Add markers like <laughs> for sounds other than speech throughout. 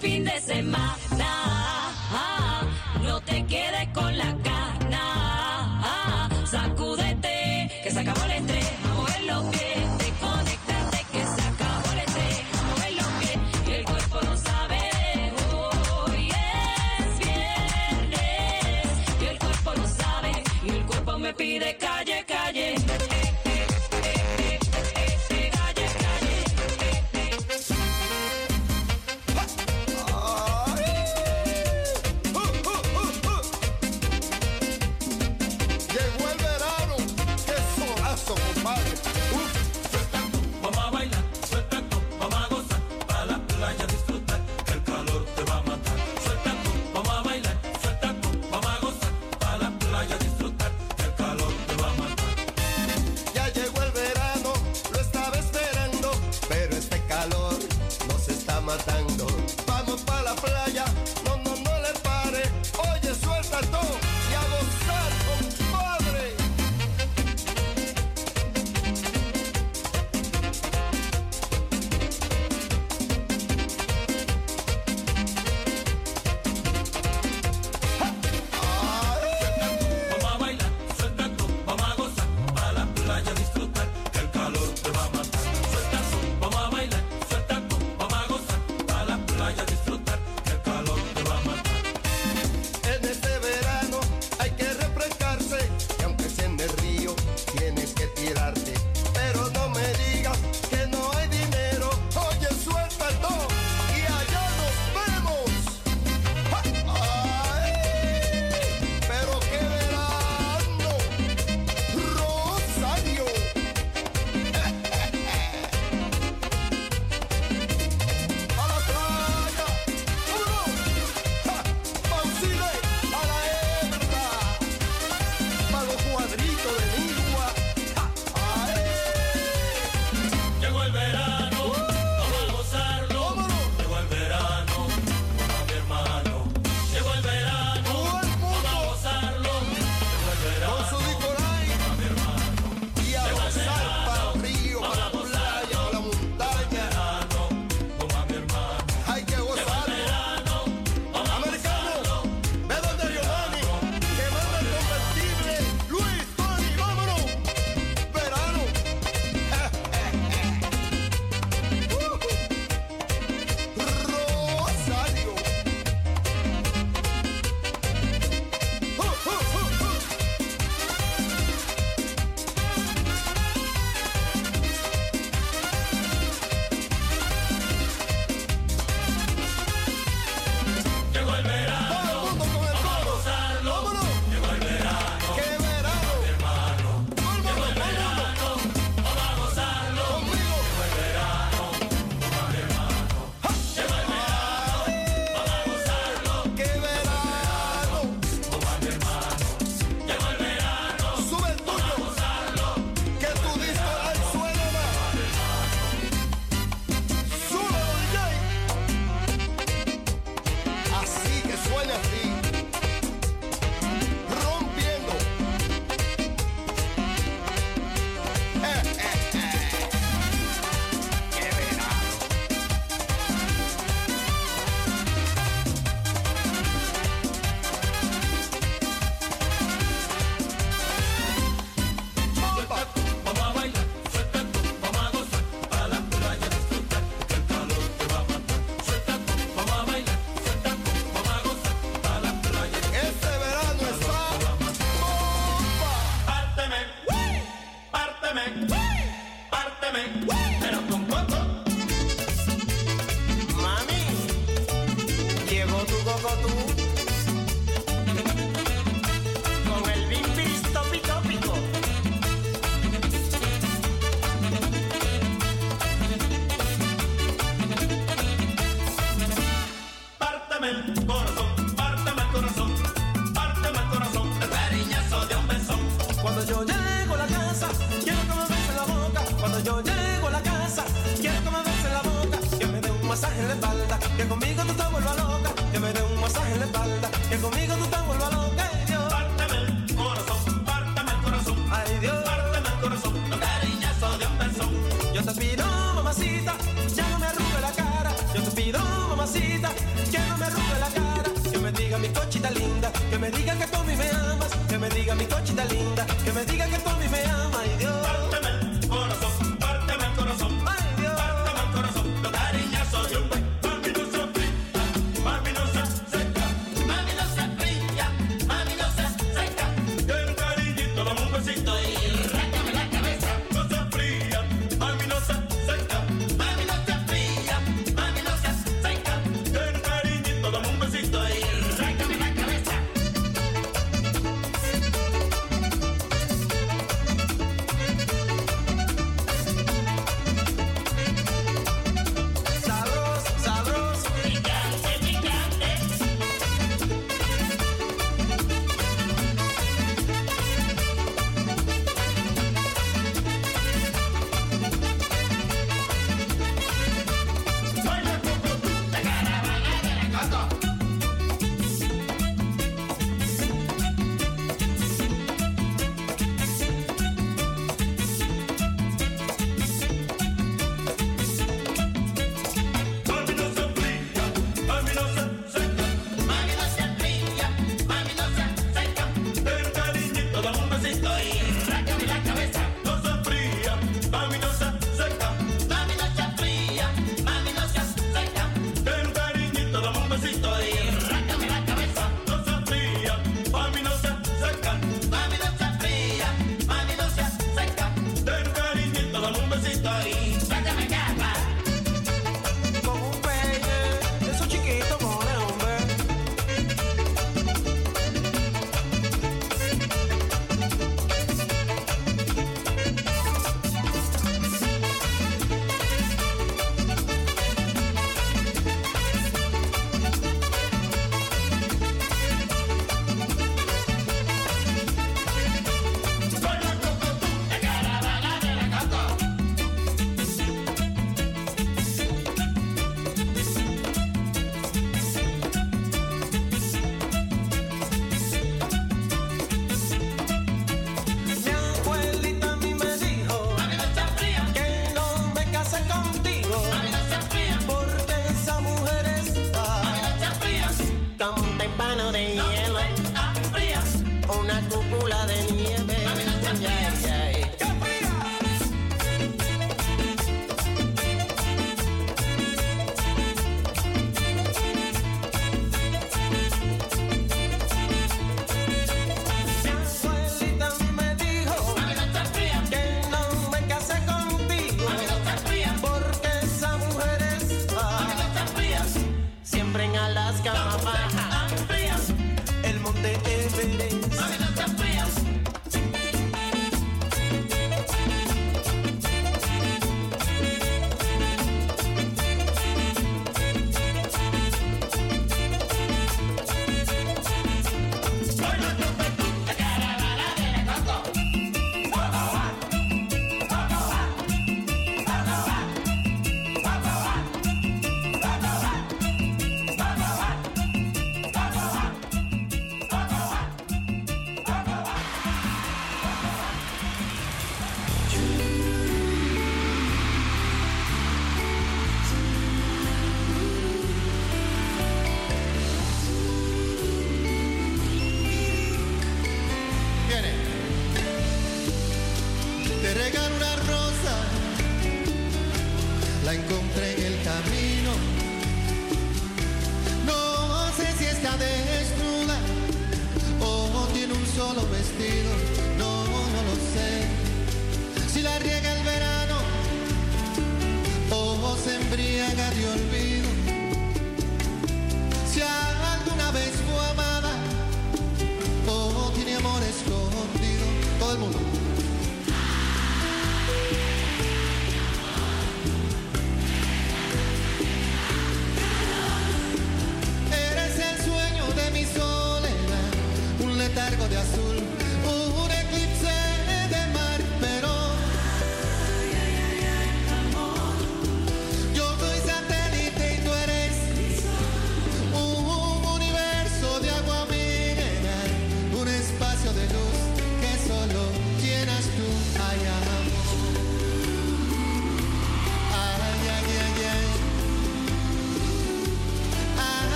fin de semana,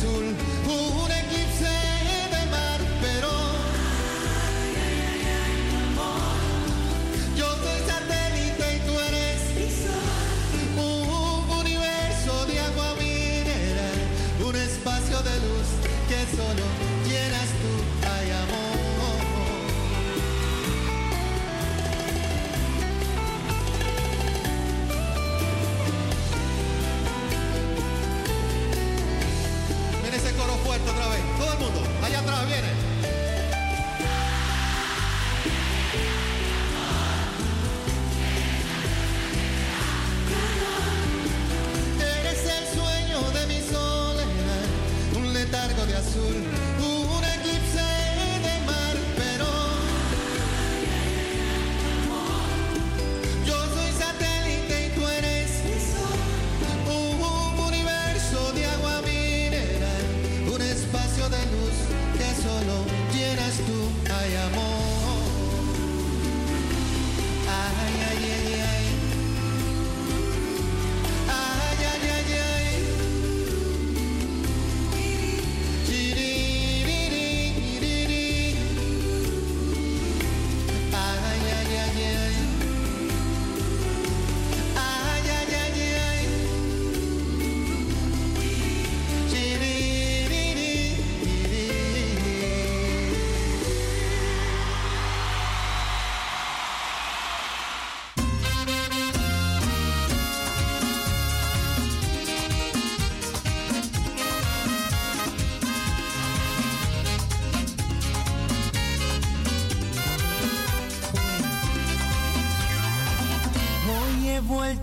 Zul.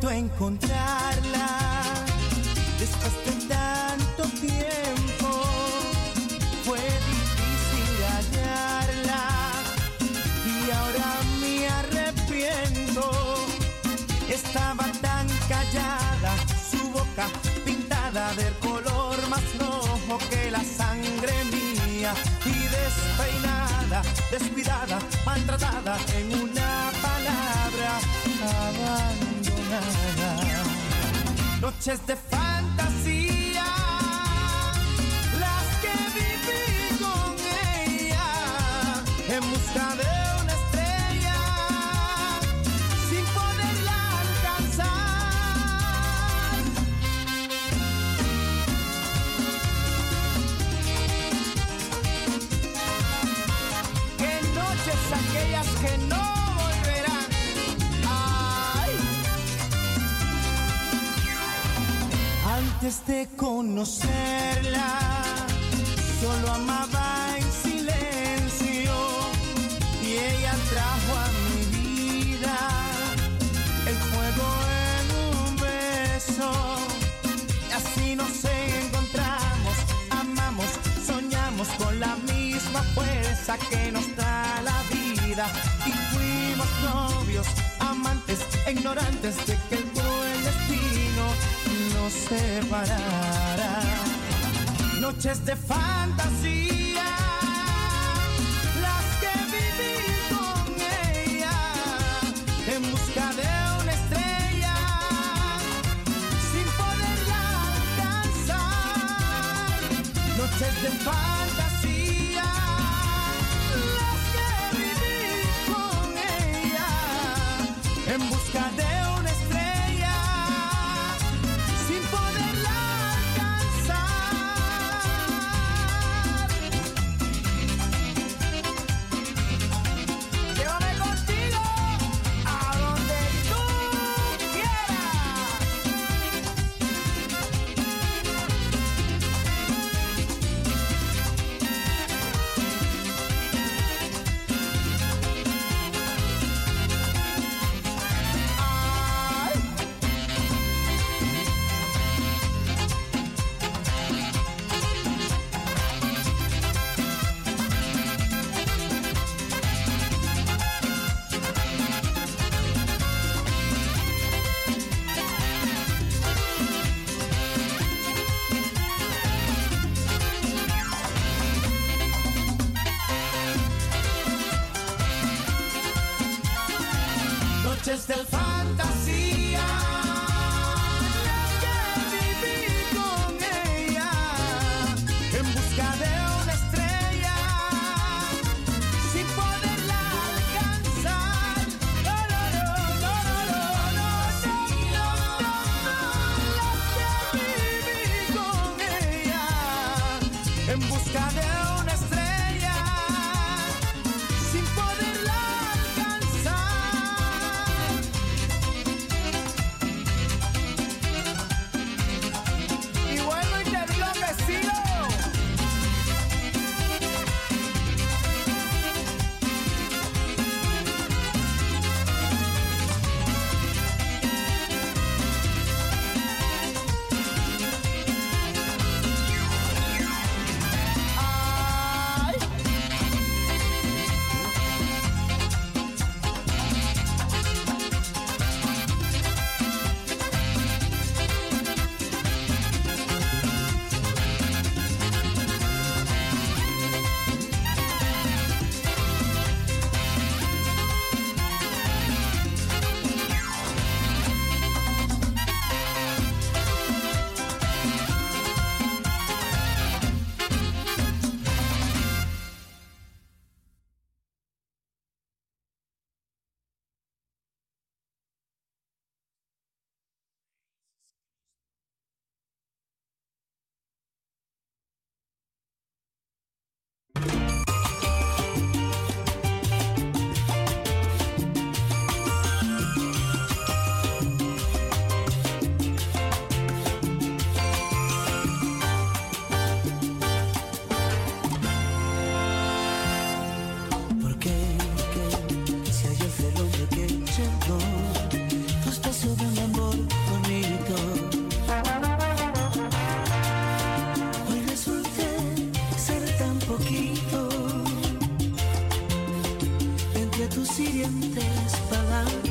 vuelto a encontrarla después de tanto tiempo. Fue difícil hallarla y ahora me arrepiento. Estaba tan callada, su boca pintada del color más rojo que la sangre mía y despeinada, descuidada, maltratada en un Just the conocerla, solo amar. noches de fantasía. tus hirientes palabras.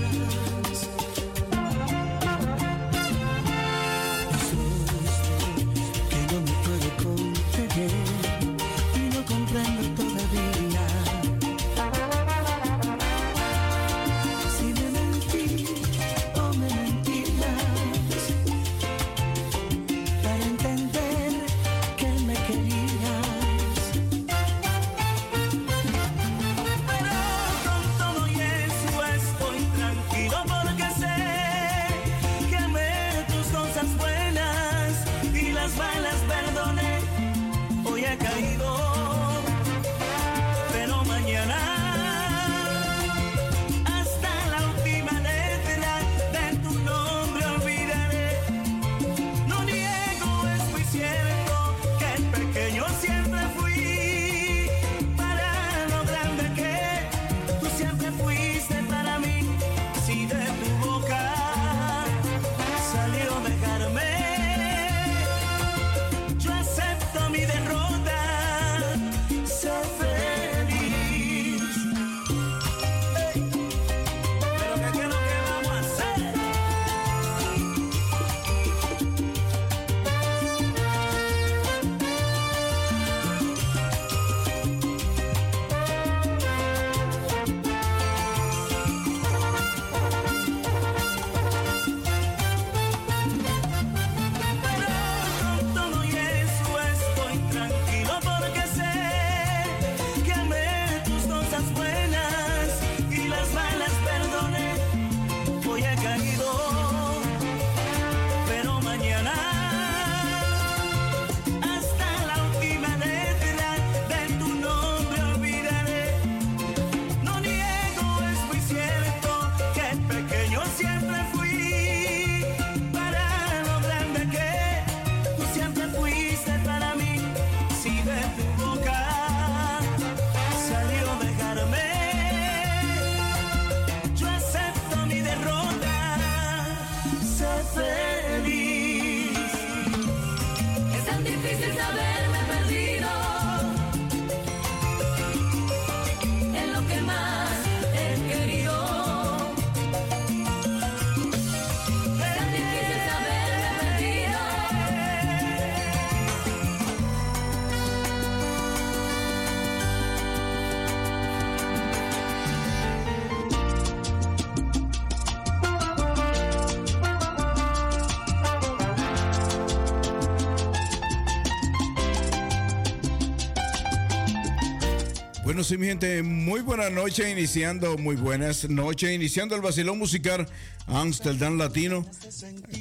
Sí, mi gente, muy buena noche, iniciando, muy buenas noches, iniciando el vacilón musical Amsterdam Latino,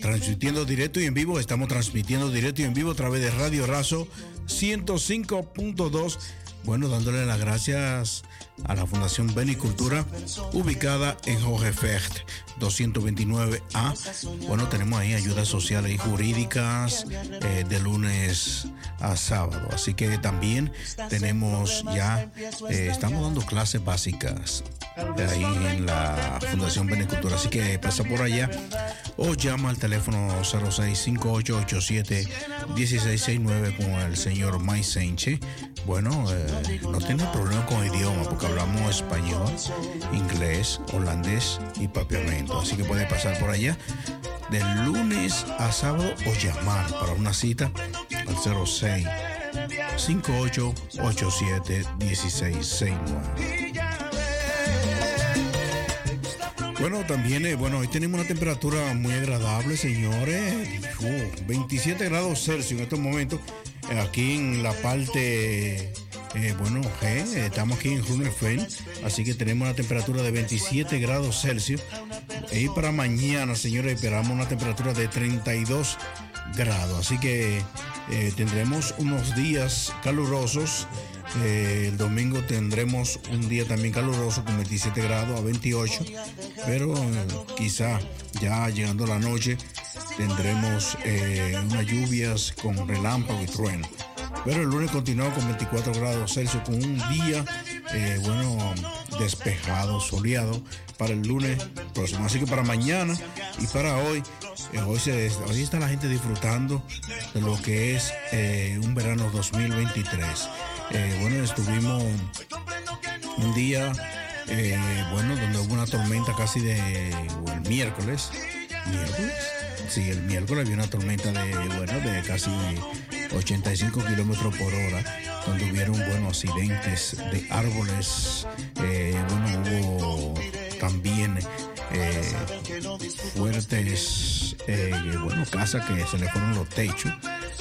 transmitiendo directo y en vivo, estamos transmitiendo directo y en vivo a través de Radio Razo 105.2. Bueno, dándole las gracias a la Fundación Benicultura, ubicada en Jorge Fecht 229A. Bueno, tenemos ahí ayudas sociales y jurídicas eh, de lunes a sábado. Así que también tenemos ya, eh, estamos dando clases básicas ahí en la Fundación Benicultura. Así que pasa por allá o llama al teléfono 0658871669 con el señor Mike Senche. Bueno, eh, no tiene problema con idioma porque hablamos español, inglés, holandés y papiamento. Así que puede pasar por allá de lunes a sábado o llamar para una cita al 06 5887 1669. Bueno, también, eh, bueno, hoy tenemos una temperatura muy agradable, señores. Uh, 27 grados Celsius en estos momentos. eh, aquí en la parte, eh, bueno, eh, estamos aquí en Runefeld, así que tenemos una temperatura de 27 grados Celsius. Y para mañana, señores, esperamos una temperatura de 32 grados. Así que eh, tendremos unos días calurosos. Eh, el domingo tendremos un día también caluroso con 27 grados a 28, pero eh, quizá ya llegando la noche tendremos unas lluvias con relámpago y trueno. Pero el lunes continuamos con 24 grados Celsius con un día, eh, bueno, despejado, soleado para el lunes próximo. Así que para mañana y para hoy, eh, hoy, se, hoy está la gente disfrutando de lo que es eh, un verano 2023. Eh, bueno, estuvimos un día, bueno, donde hubo una tormenta casi de el miércoles. ¿Miércoles? Sí, el miércoles había una tormenta de, bueno, de casi 85 kilómetros por hora, donde hubieron, bueno, accidentes de árboles. eh, bueno, hubo también eh, fuertes, eh, bueno, casas que se le fueron los techos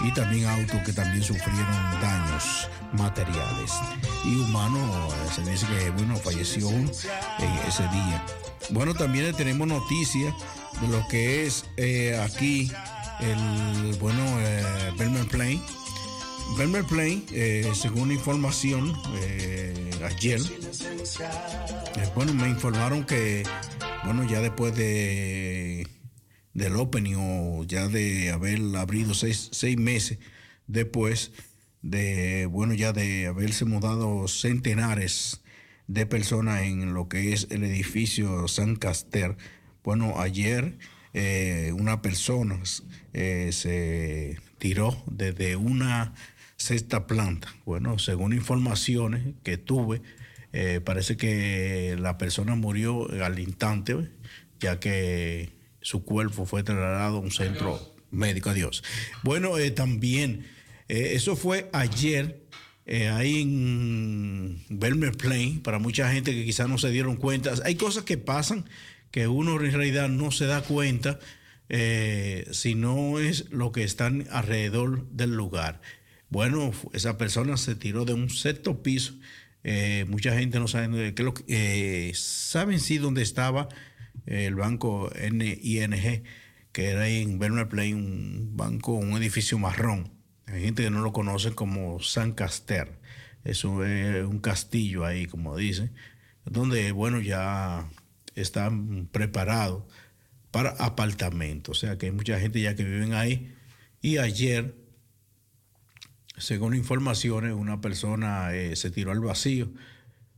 y también autos que también sufrieron daños materiales y humanos. Se dice que, bueno, falleció en ese día. Bueno, también tenemos noticias de lo que es aquí el, bueno, eh, Belmer Plain. Belmer Plain, eh, según información eh, ayer, eh, bueno, me informaron que, bueno, ya después de del opening o ya de haber abrido seis, seis meses después de, bueno, ya de haberse mudado centenares de personas en lo que es el edificio San Caster. Bueno, ayer eh, una persona eh, se tiró desde una sexta planta. Bueno, según informaciones que tuve, eh, parece que la persona murió al instante, ya que su cuerpo fue trasladado a un centro médico. Adiós. Bueno, también, eso fue ayer. eh, ahí en Belmer Plain, para mucha gente que quizás no se dieron cuenta, hay cosas que pasan que uno en realidad no se da cuenta eh, si no es lo que están alrededor del lugar. Bueno, esa persona se tiró de un sexto piso. eh, mucha gente no sabe qué lo eh, saben sí dónde estaba el banco NING, que era en Bernard Plain, un banco, un edificio marrón. Hay gente que no lo conoce como San Caster. Eso es un castillo ahí, como dicen, donde, bueno, ya están preparados para apartamentos. O sea que hay mucha gente ya que viven ahí. Y ayer, según informaciones, una persona eh, se tiró al vacío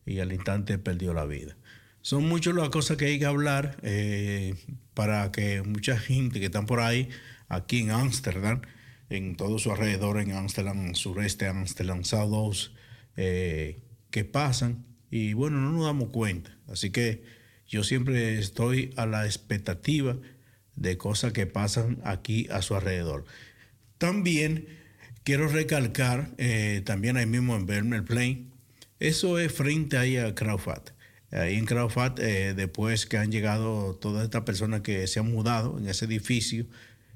y al instante perdió la vida. son muchas las cosas que hay que hablar eh, para que mucha gente que están por ahí, aquí en Ámsterdam, en todo su alrededor, en Ámsterdam, sureste, Ámsterdam, South eh, que pasan y bueno, no nos damos cuenta. Así que yo siempre estoy a la expectativa de cosas que pasan aquí a su alrededor. También quiero recalcar, eh, también ahí mismo en Vermeer Plain, eso es frente ahí a Crawford. Ahí en Crawford, eh, después que han llegado todas estas personas que se han mudado en ese edificio,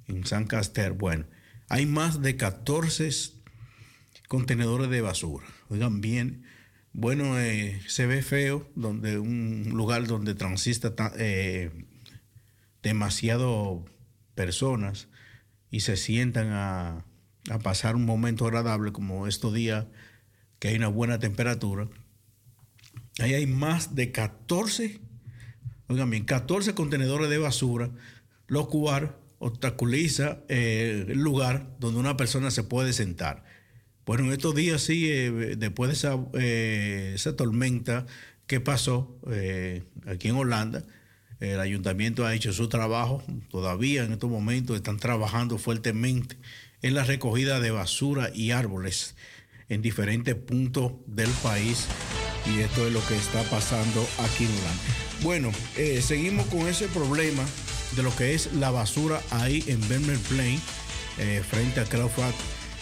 en San Caster, bueno, hay más de 14 contenedores de basura. Oigan bien, bueno, eh, se ve feo donde un lugar donde transista ta- eh, demasiado personas y se sientan a, a pasar un momento agradable como estos días que hay una buena temperatura. Ahí hay más de 14, oigan bien, 14 contenedores de basura, lo cual obstaculiza eh, el lugar donde una persona se puede sentar. Bueno, en estos días sí, eh, después de esa, eh, tormenta que pasó eh, aquí en Holanda, el ayuntamiento ha hecho su trabajo. Todavía en estos momentos están trabajando fuertemente en la recogida de basura y árboles en diferentes puntos del país. Y esto es lo que está pasando aquí en Holanda. Bueno, seguimos con ese problema de lo que es la basura ahí en Vermeer Plain, frente a Crawford.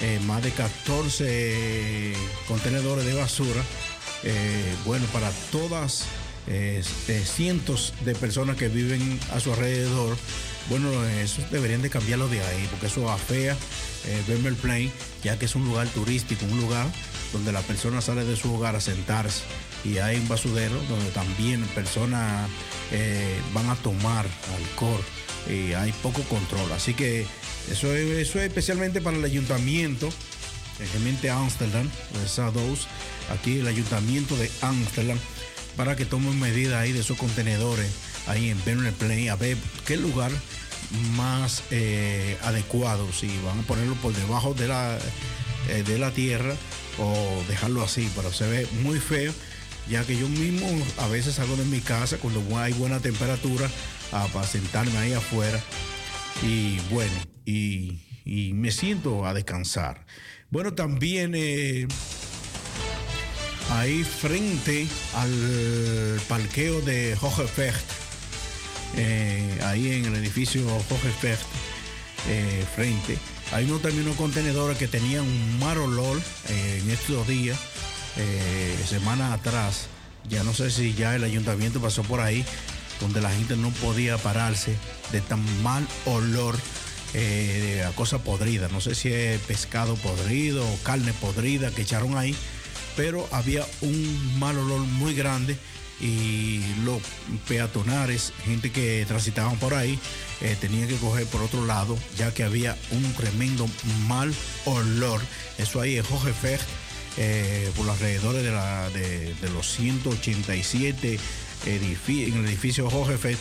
Eh, más de 14 contenedores de basura. eh, bueno, para todas eh, eh, cientos de personas que viven a su alrededor. Bueno, eso deberían de cambiarlo de ahí, porque eso afea eh, Vermeer Plain, ya que es un lugar turístico, un lugar donde la persona sale de su hogar a sentarse y hay un basurero donde también personas eh, van a tomar alcohol y hay poco control. Así que eso es, eso es especialmente para el ayuntamiento, especialmente Amsterdam, esas dos, aquí el ayuntamiento de Amsterdam, para que tomen medidas ahí de esos contenedores ahí en Plain, a ver qué lugar más eh, adecuado, si van a ponerlo por debajo de la, eh, de la tierra o dejarlo así, pero se ve muy feo, ya que yo mismo a veces salgo de mi casa cuando hay buena temperatura a, para sentarme ahí afuera. Y bueno, y, me siento a descansar. Bueno, también eh, ahí frente al parqueo de Hochefecht, eh, ahí en el edificio Hochefecht, eh, frente, hay uno, también unos contenedores que tenían un mal olor en estos días, semanas atrás. Ya no sé si ya el ayuntamiento pasó por ahí, donde la gente no podía pararse de tan mal olor eh, cosa podrida. No sé si es pescado podrido o carne podrida que echaron ahí, pero había un mal olor muy grande y los peatonales, gente que transitaban por ahí, eh, tenían que coger por otro lado, ya que había un tremendo mal olor. Eso ahí es Hochefecht, eh, por los alrededores de, la- de- los 187 edifi- en el edificio Hochefecht,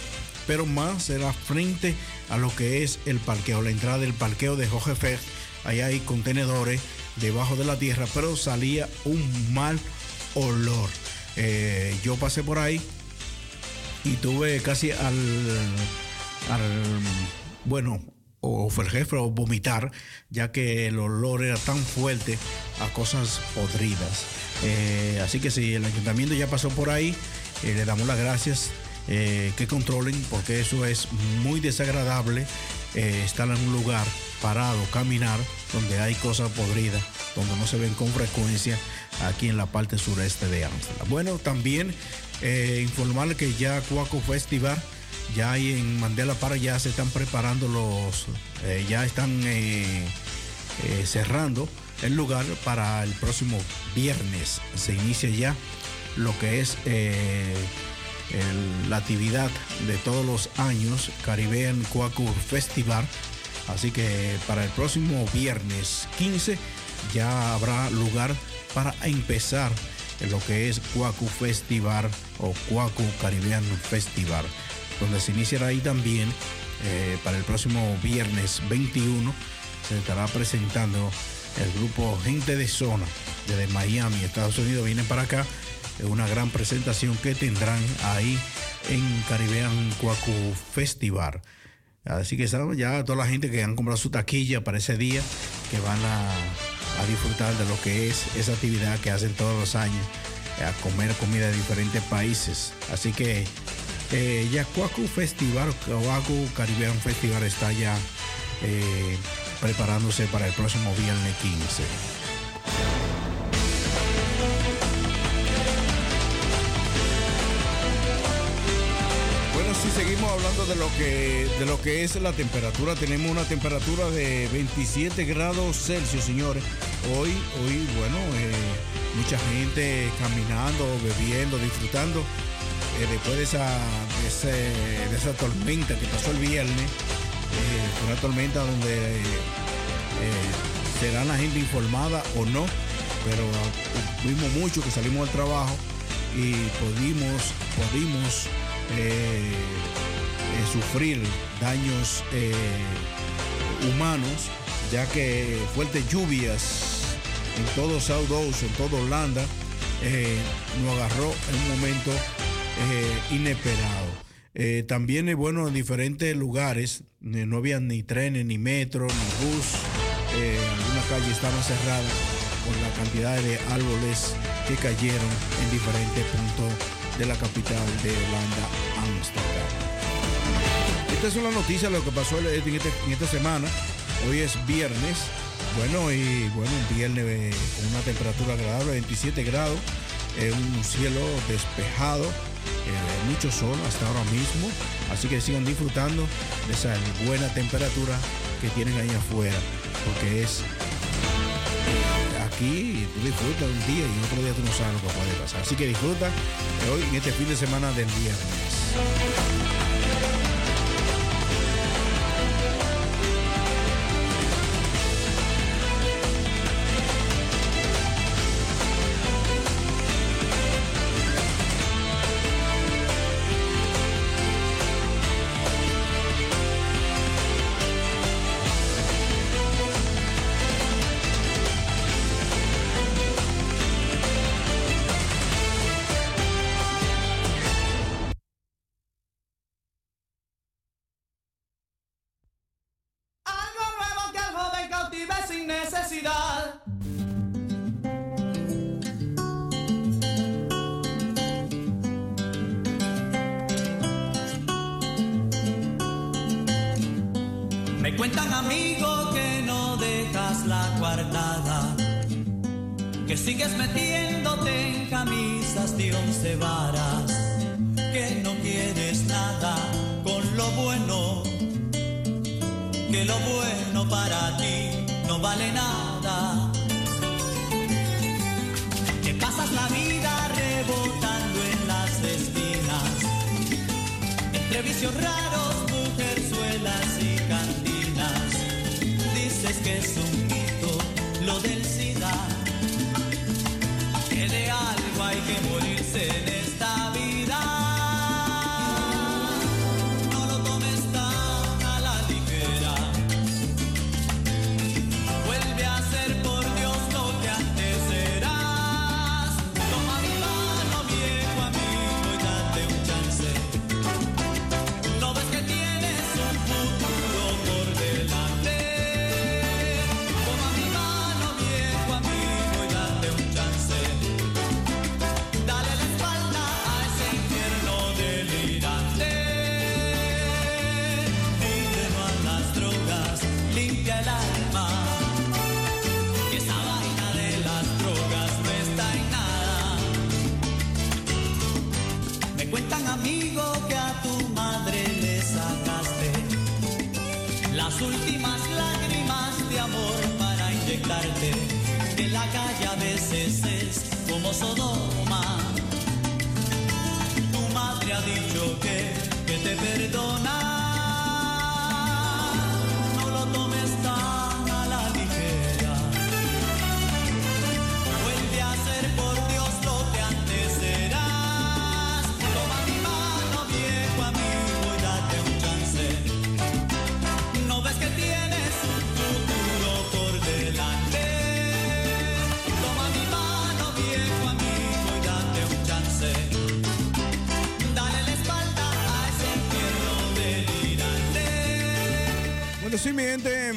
pero más era frente a lo que es el parqueo, la entrada del parqueo de Hochefecht. Ahí hay contenedores debajo de la tierra, pero salía un mal olor. Eh, yo pasé por ahí y tuve casi al, al bueno, o fue el jefe o vomitar, ya que el olor era tan fuerte a cosas podridas. Eh, así que si el ayuntamiento ya pasó por ahí, eh, le damos las gracias eh, que controlen, porque eso es muy desagradable eh, estar en un lugar parado, caminar, donde hay cosas podridas, donde no se ven con frecuencia aquí en la parte sureste de Ámsterdam. Bueno, también eh, que ya Cuaco Festival, ya ahí en Mandela Para ya se están preparando los, eh, ya están cerrando el lugar para el próximo viernes. Se inicia ya lo que es la actividad de todos los años, Caribbean Cuaco Festival. Así que para el próximo viernes 15 ya habrá lugar para empezar lo que es Cuacu Festival o Cuacu Caribbean Festival, donde se iniciará ahí también eh, para el próximo viernes 21 se estará presentando el grupo Gente de Zona desde Miami, Estados Unidos, vienen para acá una gran presentación que tendrán ahí en Caribbean Cuacu Festival. Así que saben ya toda la gente que han comprado su taquilla para ese día, que van a, disfrutar de lo que es esa actividad que hacen todos los años, a comer comida de diferentes países. Así que eh, ya Cuacu Festival, Cuacu Caribbean Festival está ya eh, preparándose para el próximo viernes 15. Seguimos hablando de lo que de lo que es la temperatura, tenemos una temperatura de 27 grados Celsius, señores. Hoy, hoy, bueno, eh, mucha gente caminando, bebiendo, disfrutando. eh, después de esa, de, esa tormenta que pasó el viernes, eh, una tormenta donde eh, será la gente informada o no, pero ah, vimos mucho que salimos al trabajo y pudimos, pudimos eh, sufrir daños eh, humanos, ya que fuertes lluvias en todo South Downs, en toda Holanda, eh, nos agarró en un momento eh, inesperado. Eh, también, eh, bueno, en diferentes lugares eh, no había ni trenes, ni metro, ni bus. Eh, algunas calles estaban cerradas por la cantidad de árboles que cayeron en diferentes puntos de la capital de Holanda, Ámsterdam. Estas son las noticias de lo que pasó en, este- en esta semana. Hoy es viernes. Bueno, y bueno, un viernes con una temperatura agradable, 27 grados, eh, un cielo despejado, eh, mucho sol hasta ahora mismo. Así que sigan disfrutando de esa buena temperatura que tienen ahí afuera, porque es eh, aquí tú disfrutas un día y otro día tú no sabes lo que puede pasar. Así que disfruta hoy en este fin de semana del viernes.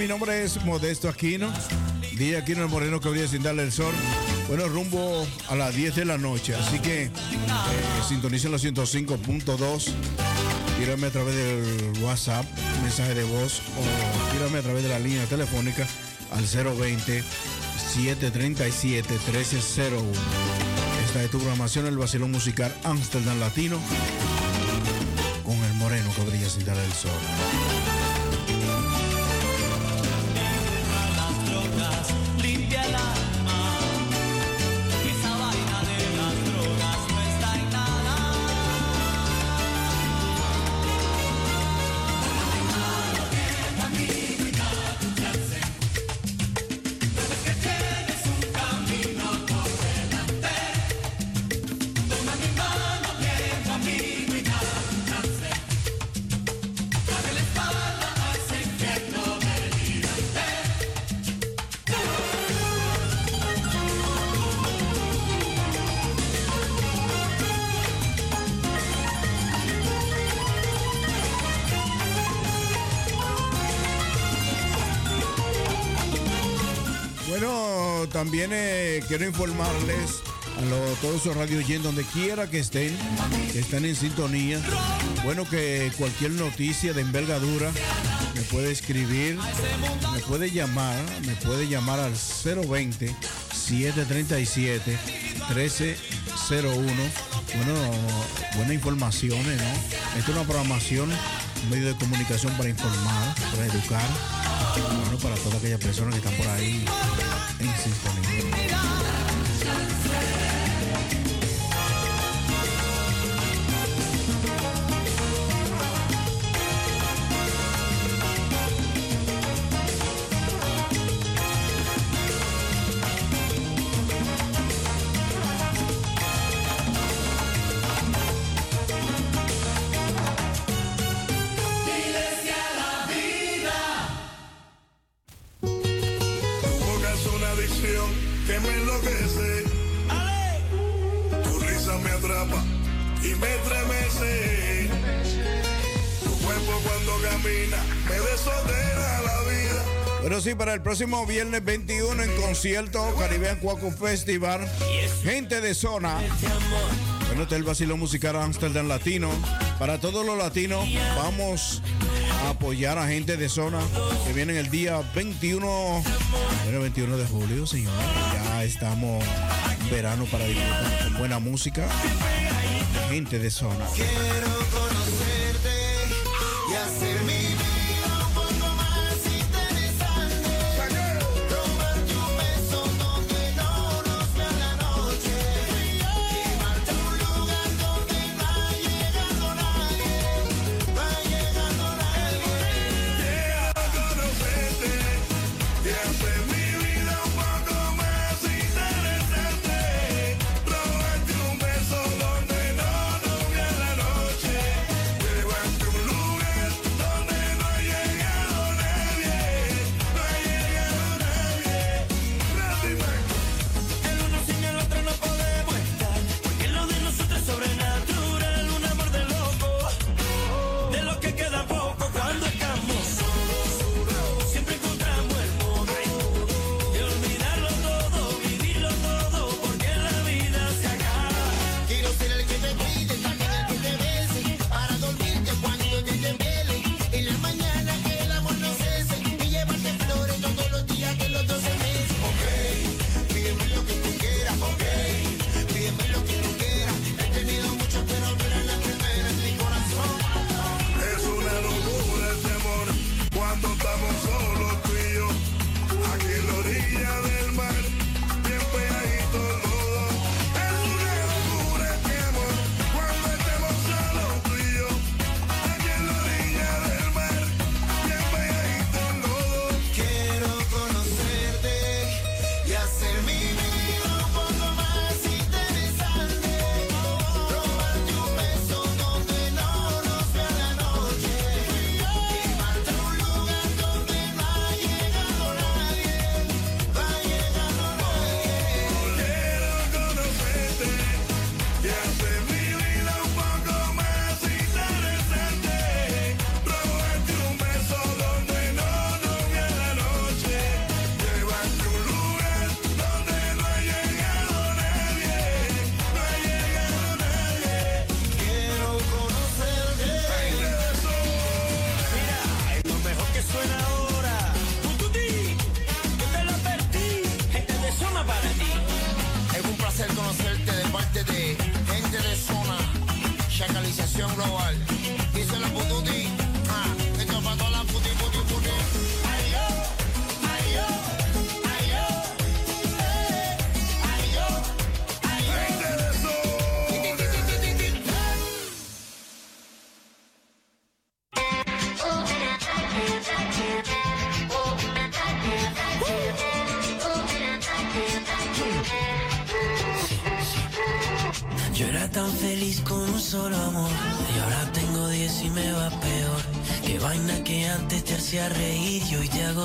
Mi nombre es Modesto Aquino. Día Aquino el Moreno que habría sin darle el sol. Bueno, rumbo a las 10 de la noche. Así que eh, sintonicen los 105.2. Tírame a través del WhatsApp, mensaje de voz o tírame a través de la línea telefónica al 020 737 1301. Esta es tu programación, el vacilón musical Amsterdam Latino con el moreno que brilla sin dar el sol. También eh, quiero informarles a los- todos esos radio oyentes, donde quiera que estén, que están en sintonía. Bueno, que cualquier noticia de envergadura me puede escribir, me puede llamar, me puede llamar al 020 737 1301. Bueno, buenas informaciones, ¿no? Esta es una programación, un medio de comunicación para informar, para educar. Bueno, para todas aquellas personas que están por ahí en sintonía. Próximo viernes 21 en concierto Caribbean Cuaco Festival. Gente de zona. Bueno, este es el vacilón musical Amsterdam Latino. Para todos los latinos, vamos a apoyar a gente de zona que vienen el día 21, bueno, 21 de julio, señor. Ya estamos en verano para disfrutar con buena música. Gente de zona. Quiero conocerte y hacer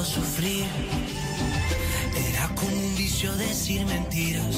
sufrir. Era como un vicio decir mentiras,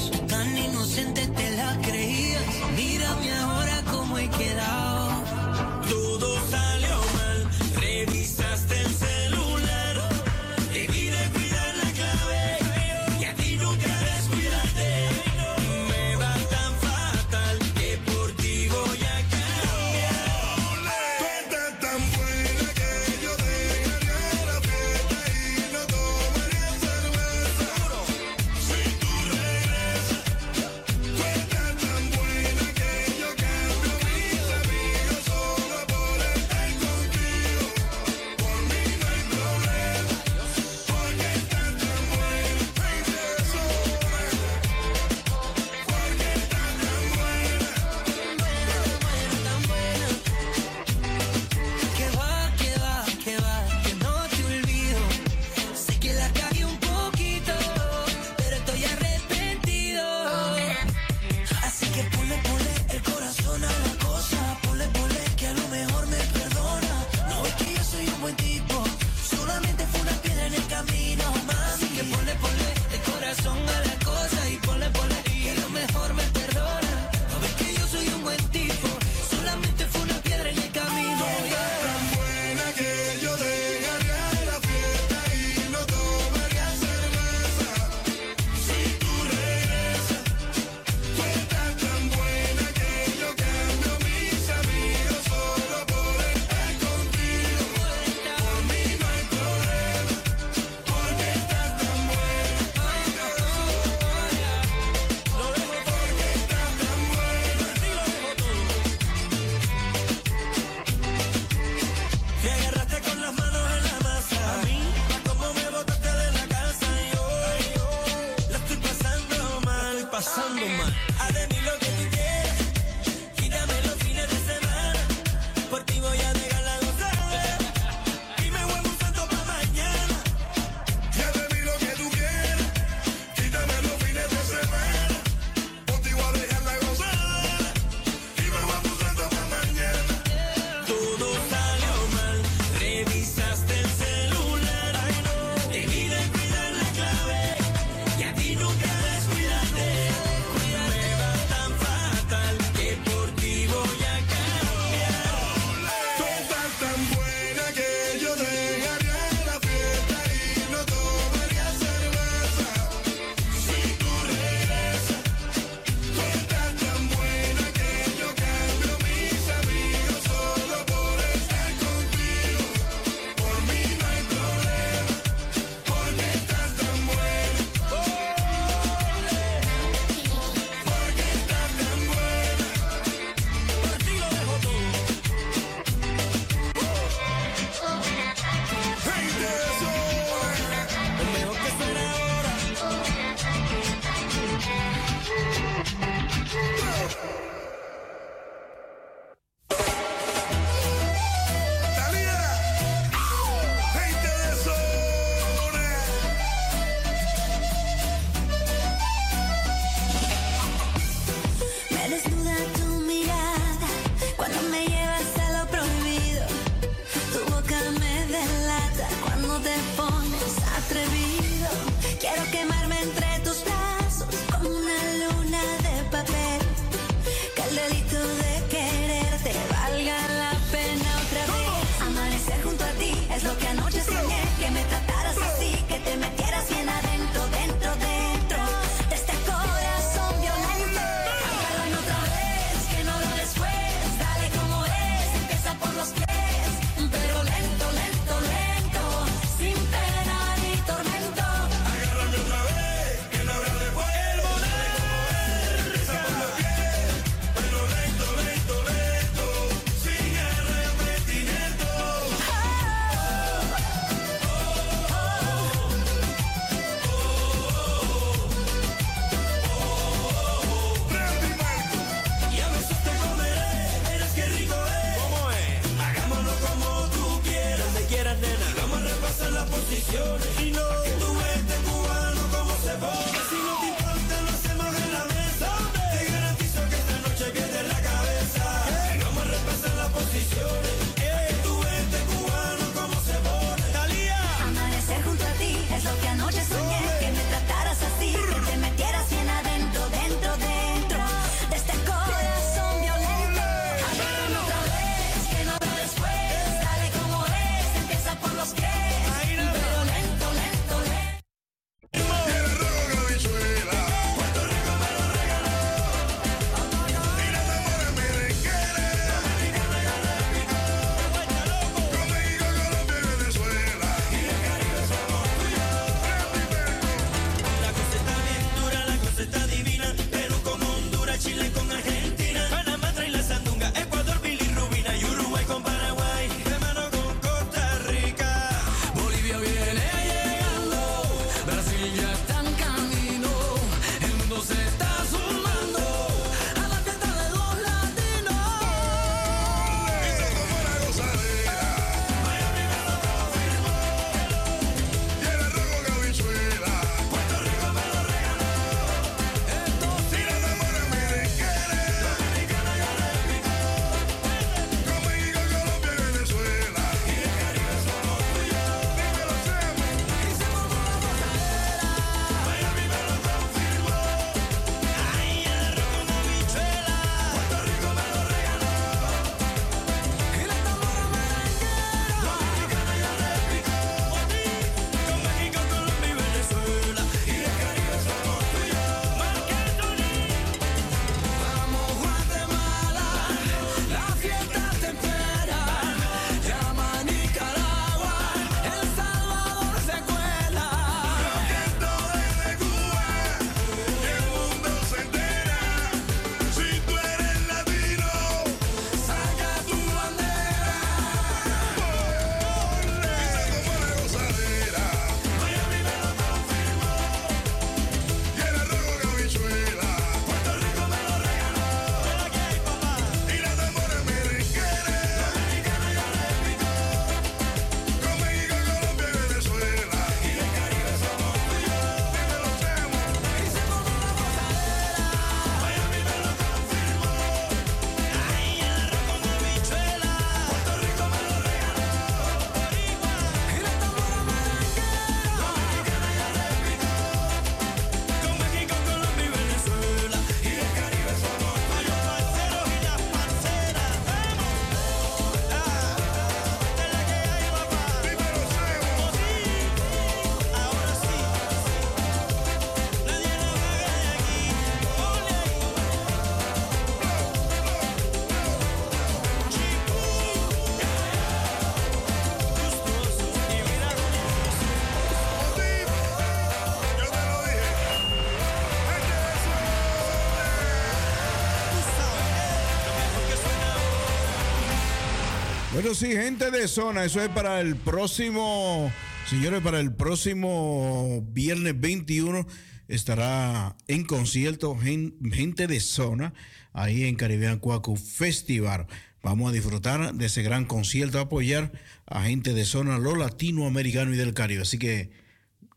Sí, gente de zona, eso es para el próximo, señores, para el próximo viernes 21 estará en concierto gente de zona ahí en Caribbean Cuacu Festival. Vamos a disfrutar de ese gran concierto, apoyar a gente de zona, los latinoamericanos y del Caribe. Así que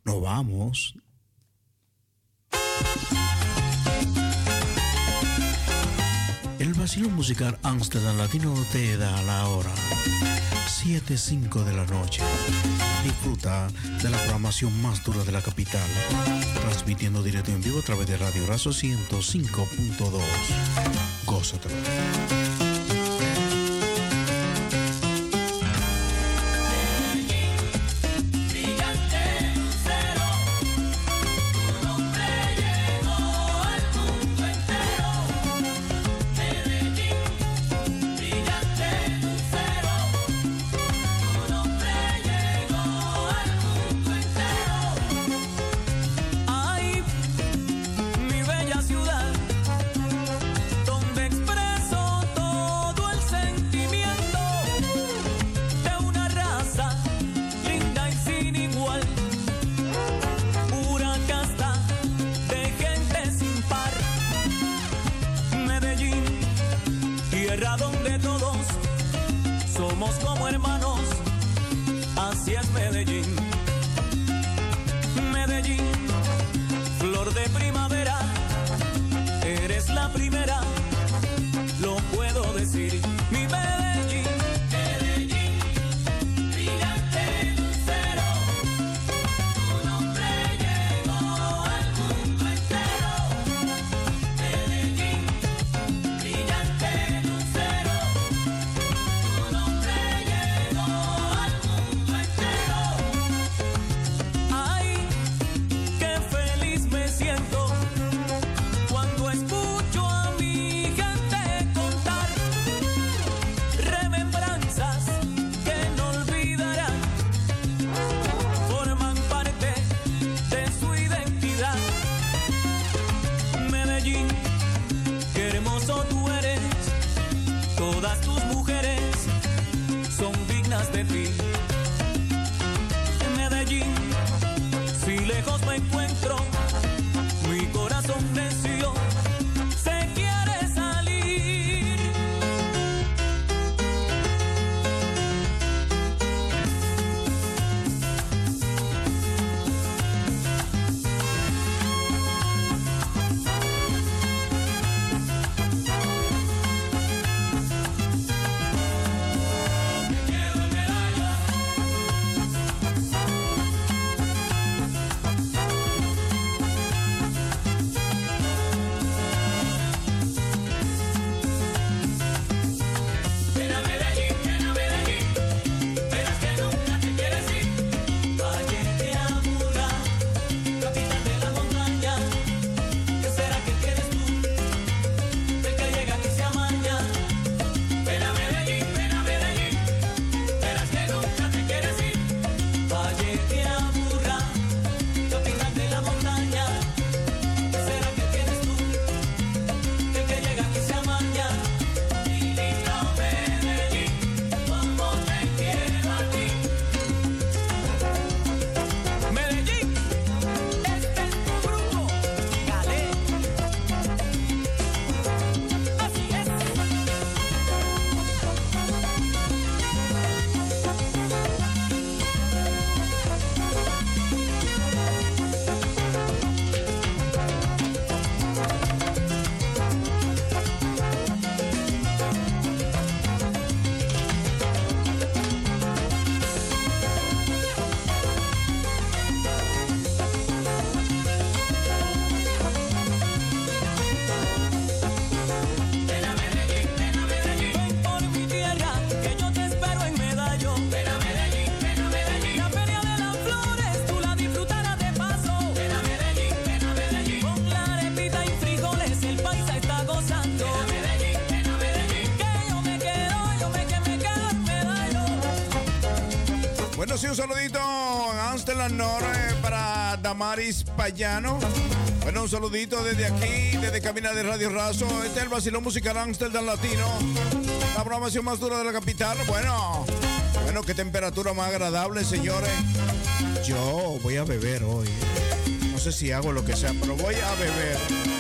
nos vamos Vacilón Musical Amsterdam Latino te da la hora. 7.05 de la noche. Disfruta de la programación más dura de la capital. Transmitiendo directo en vivo a través de Radio Razo 105.2. Gózatelo. Eh, para Damaris Payano. Bueno, un saludito desde aquí, desde Camina de Radio Razo. Este es el vacilón musical Amsterdam Latino. La programación más dura de la capital. Bueno, bueno, qué temperatura más agradable, señores. Yo voy a beber hoy. No sé si hago lo que sea, pero voy a beber.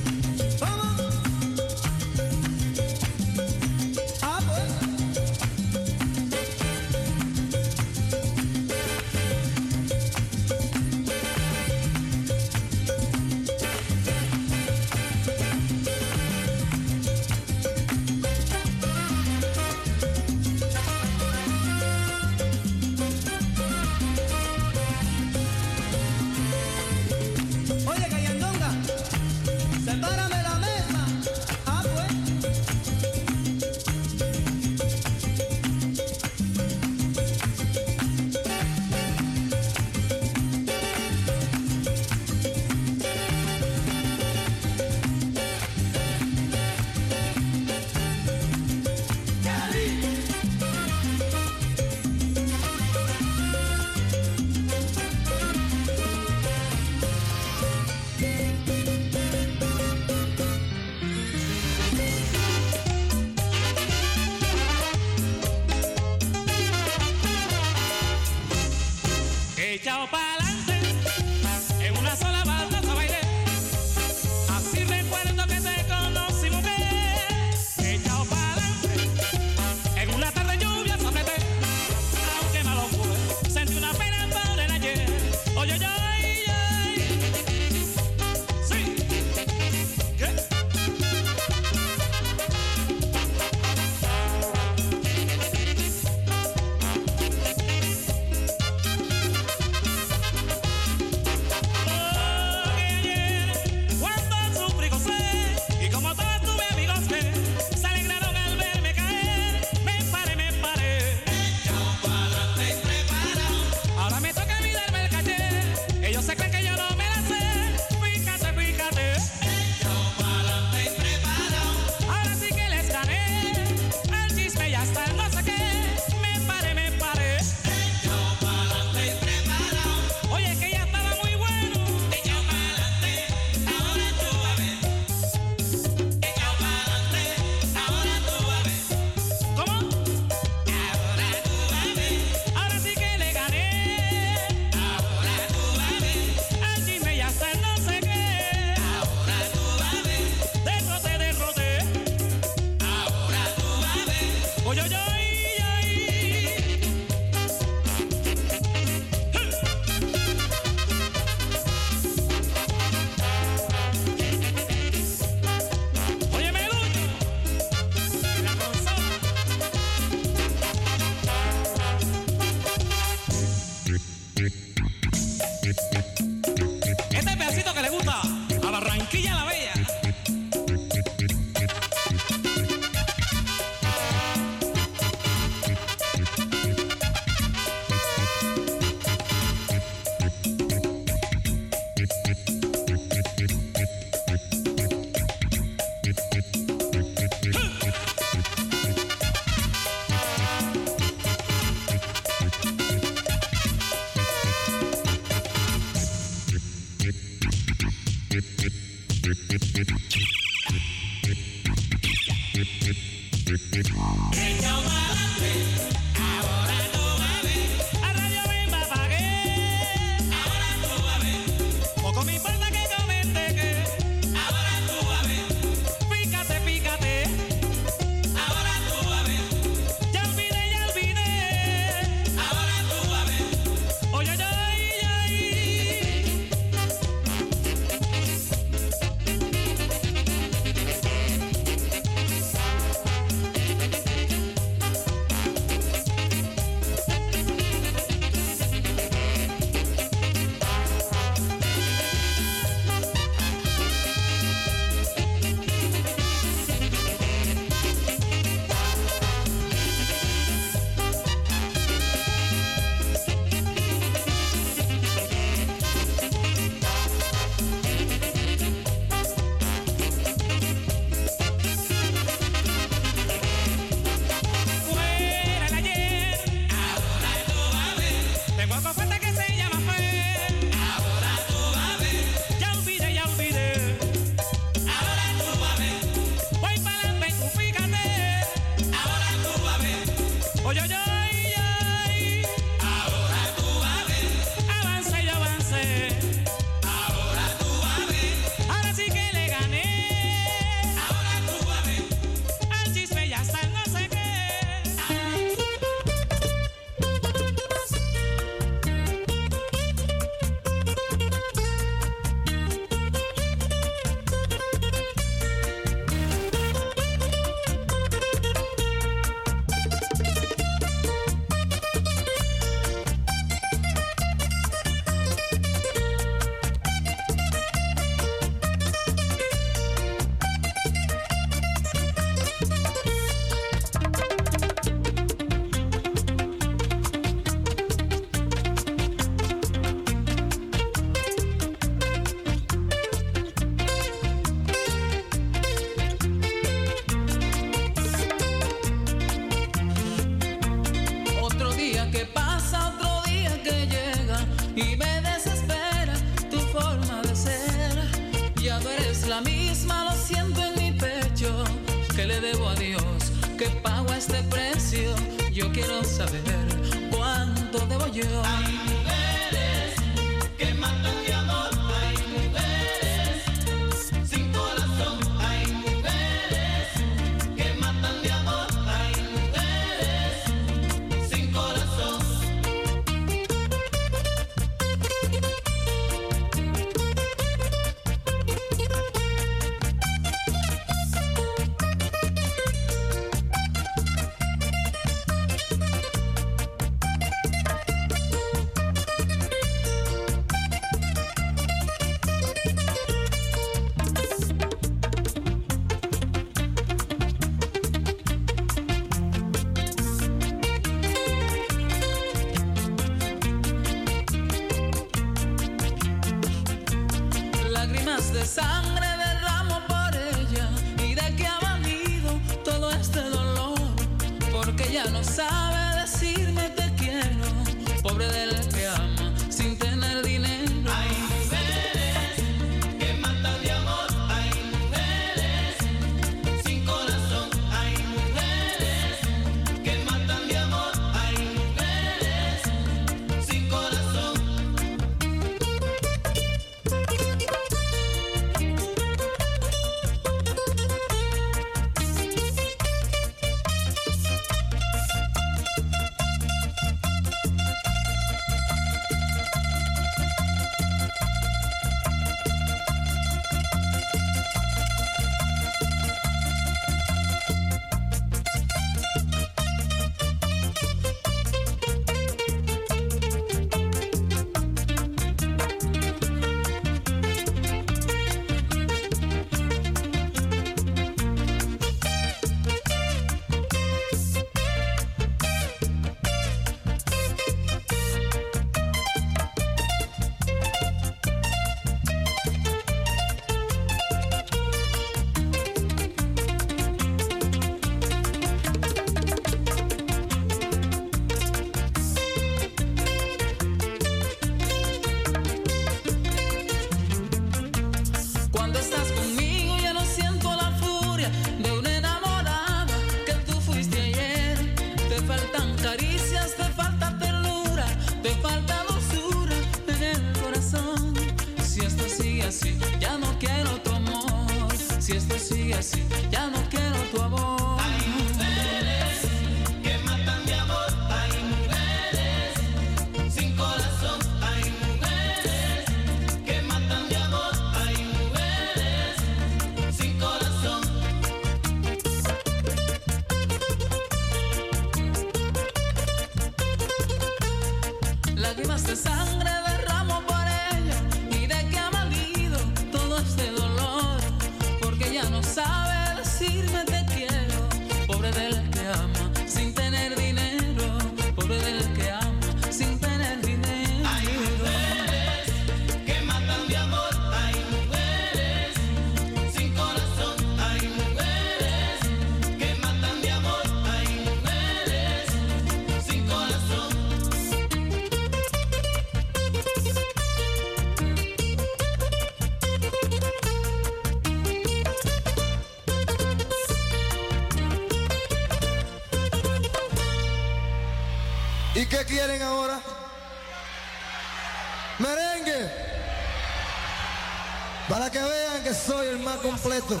Completo.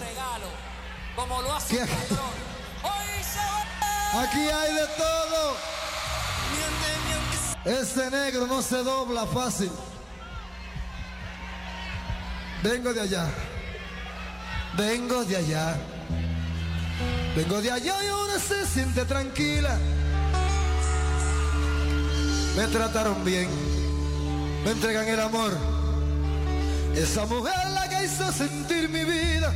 Como lo hace. Aquí hay de todo. Este negro no se dobla fácil. Vengo de allá. Vengo de allá. Vengo de allá y ahora se siente tranquila. Me trataron bien. Me entregan el amor. Esa mujer hizo sentir mi vida.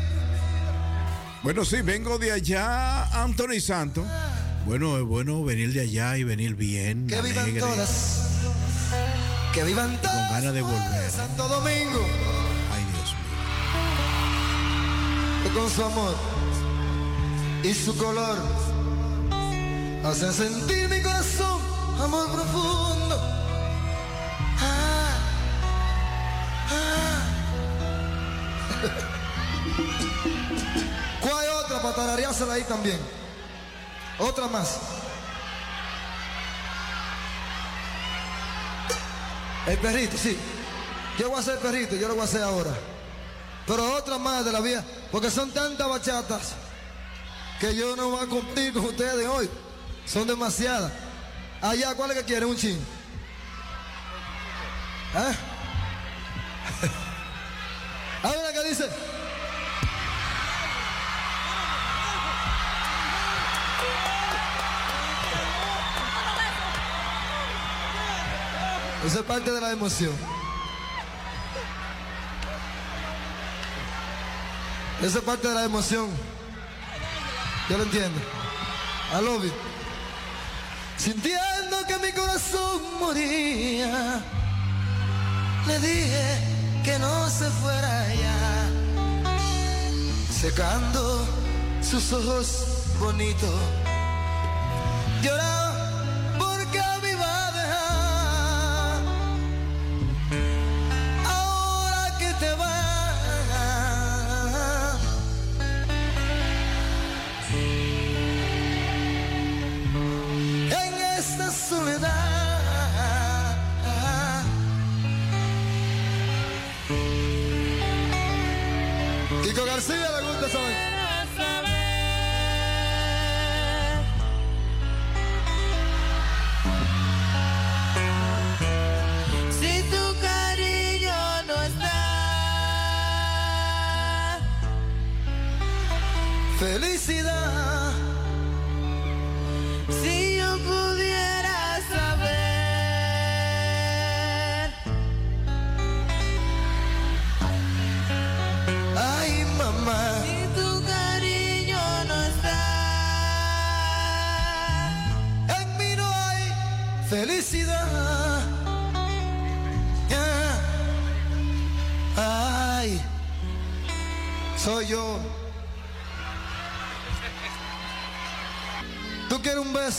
Bueno, sí, vengo de allá, Anthony Santos. Bueno, es bueno venir de allá y venir bien, Que vivan todas. Que vivan todas. con ganas de volver. Santo Domingo. Ay, Dios mío. que con su amor y su color hacen sentir mi corazón amor tarareársela ahí también? Otra más. El perrito, sí. Yo voy a hacer perrito, yo lo voy a hacer ahora. Pero otra más de la vía, porque son tantas bachatas que yo no voy a cumplir con ustedes hoy. Son demasiadas. Allá, ¿cuál es que quiere? Un chin. ¿Eh? <laughs> Que dice. Eso es parte de la emoción. Eso es parte de la emoción. Yo lo entiendo. I love. Sintiendo que mi corazón moría, le dije que no se fuera ya. Secando sus ojos bonitos, lloraba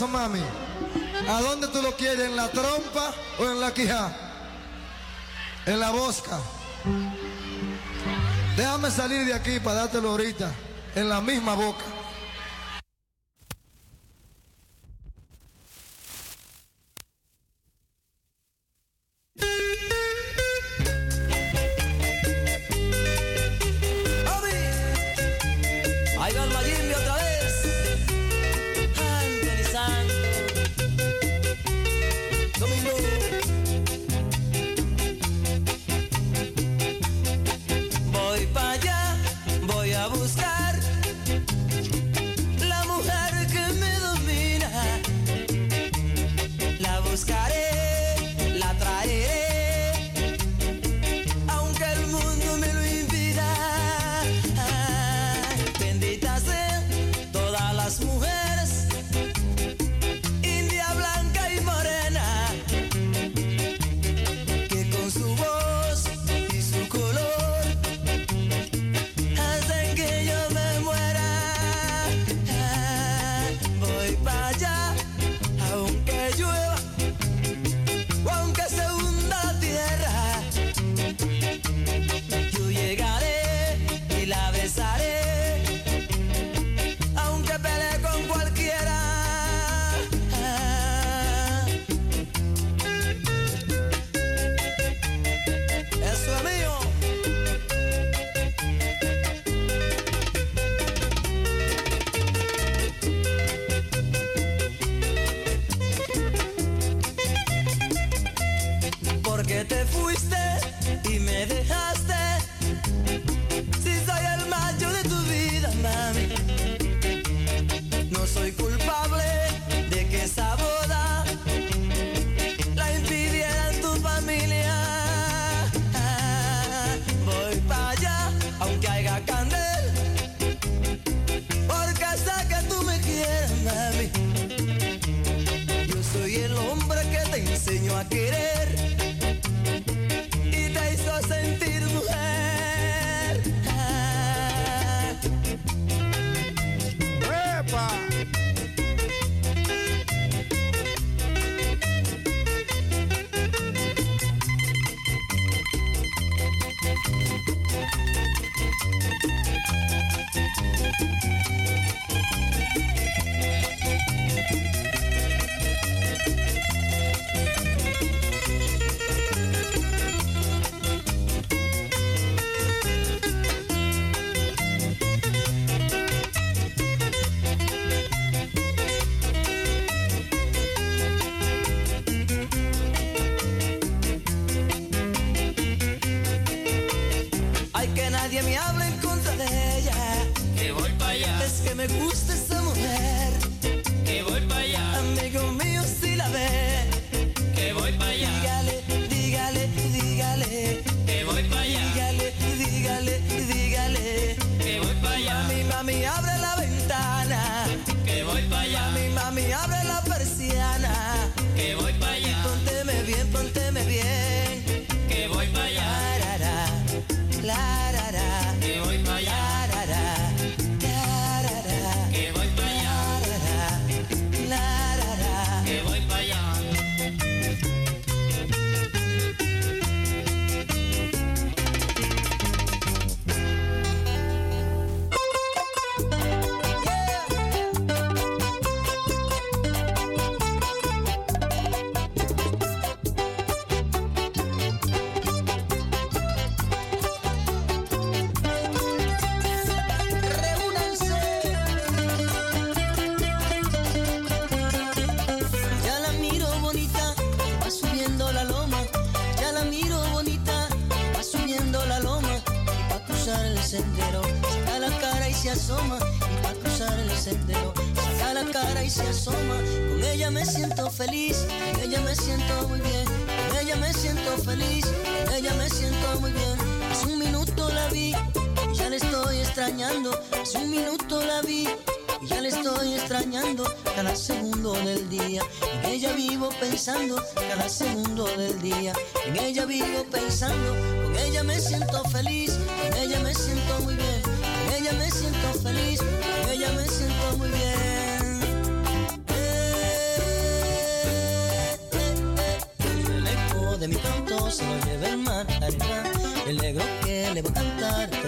mami? ¿A dónde tú lo quieres? ¿En la trompa o en la quija? En la bosca. Déjame salir de aquí para dártelo ahorita, en la misma boca. con ella me siento feliz, con ella me siento muy bien, con ella me siento feliz, con ella me siento muy bien. Eh, eh, eh, el eco de mi canto se lo lleva el mar, arriba, el negro que le va a cantar.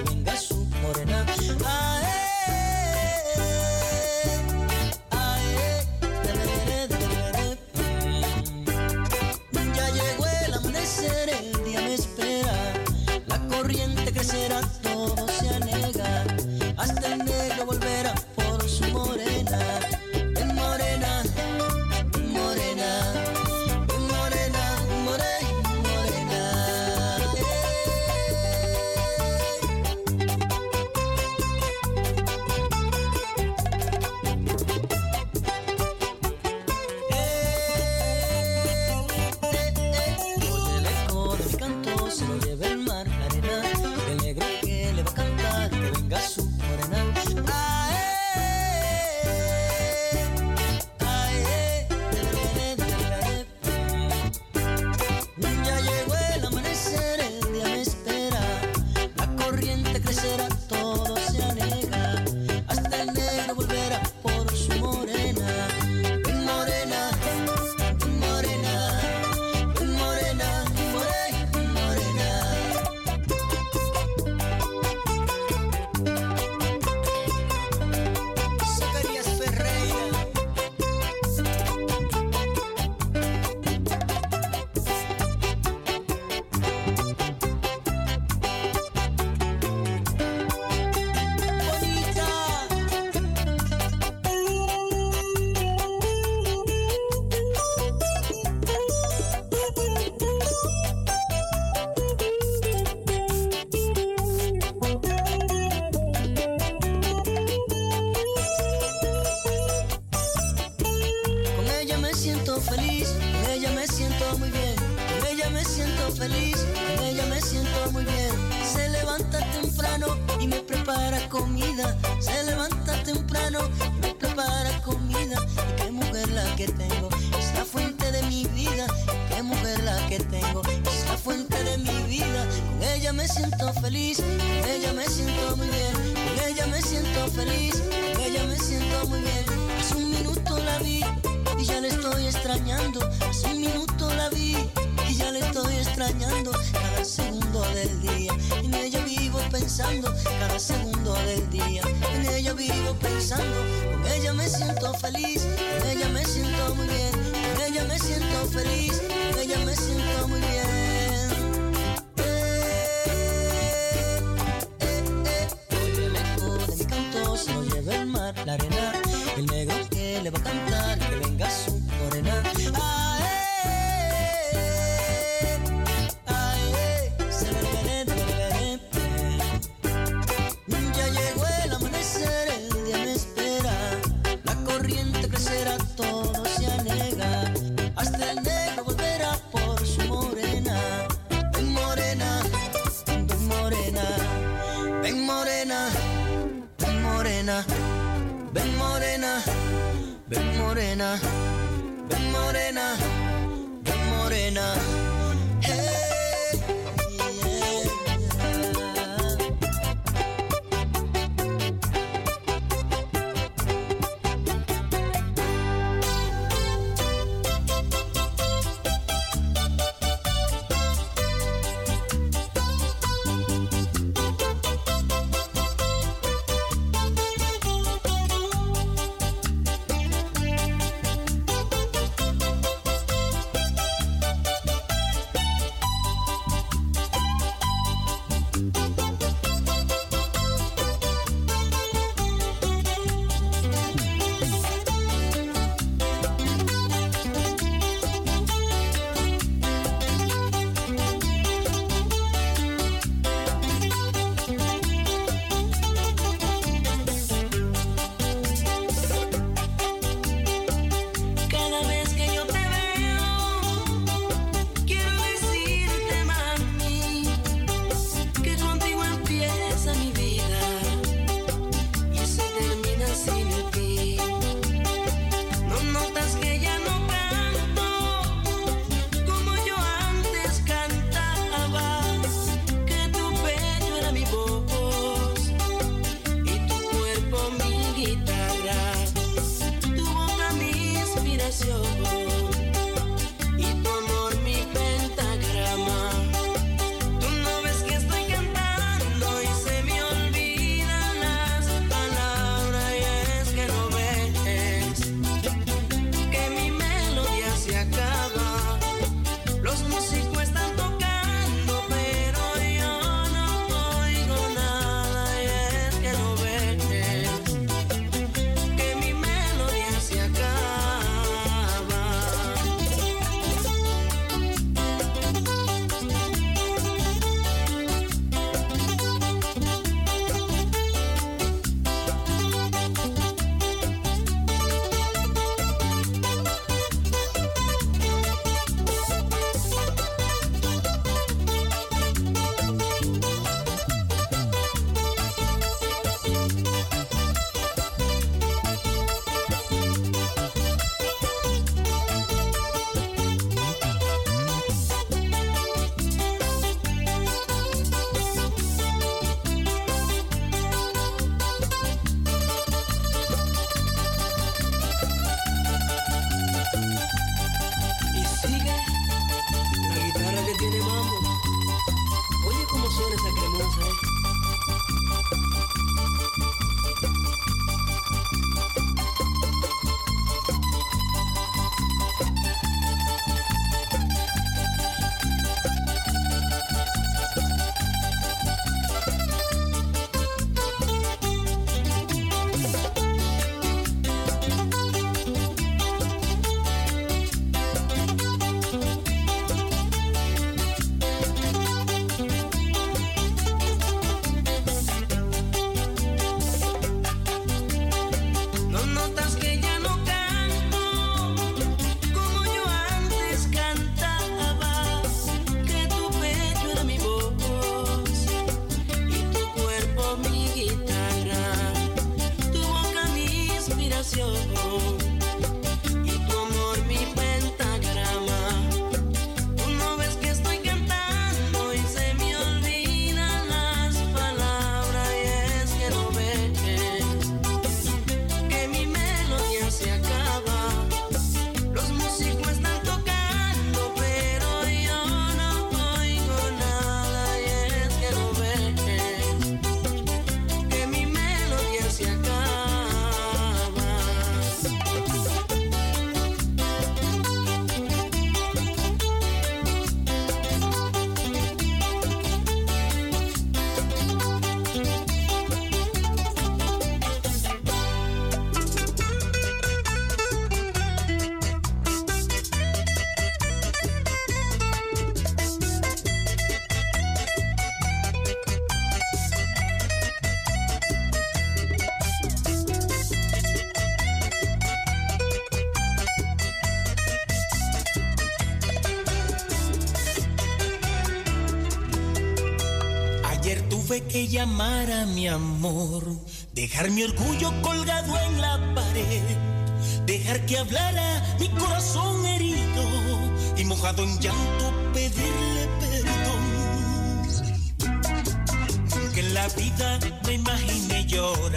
que llamara mi amor, dejar mi orgullo colgado en la pared, dejar que hablara mi corazón herido y mojado en llanto pedirle perdón. Que en la vida me imaginé llorar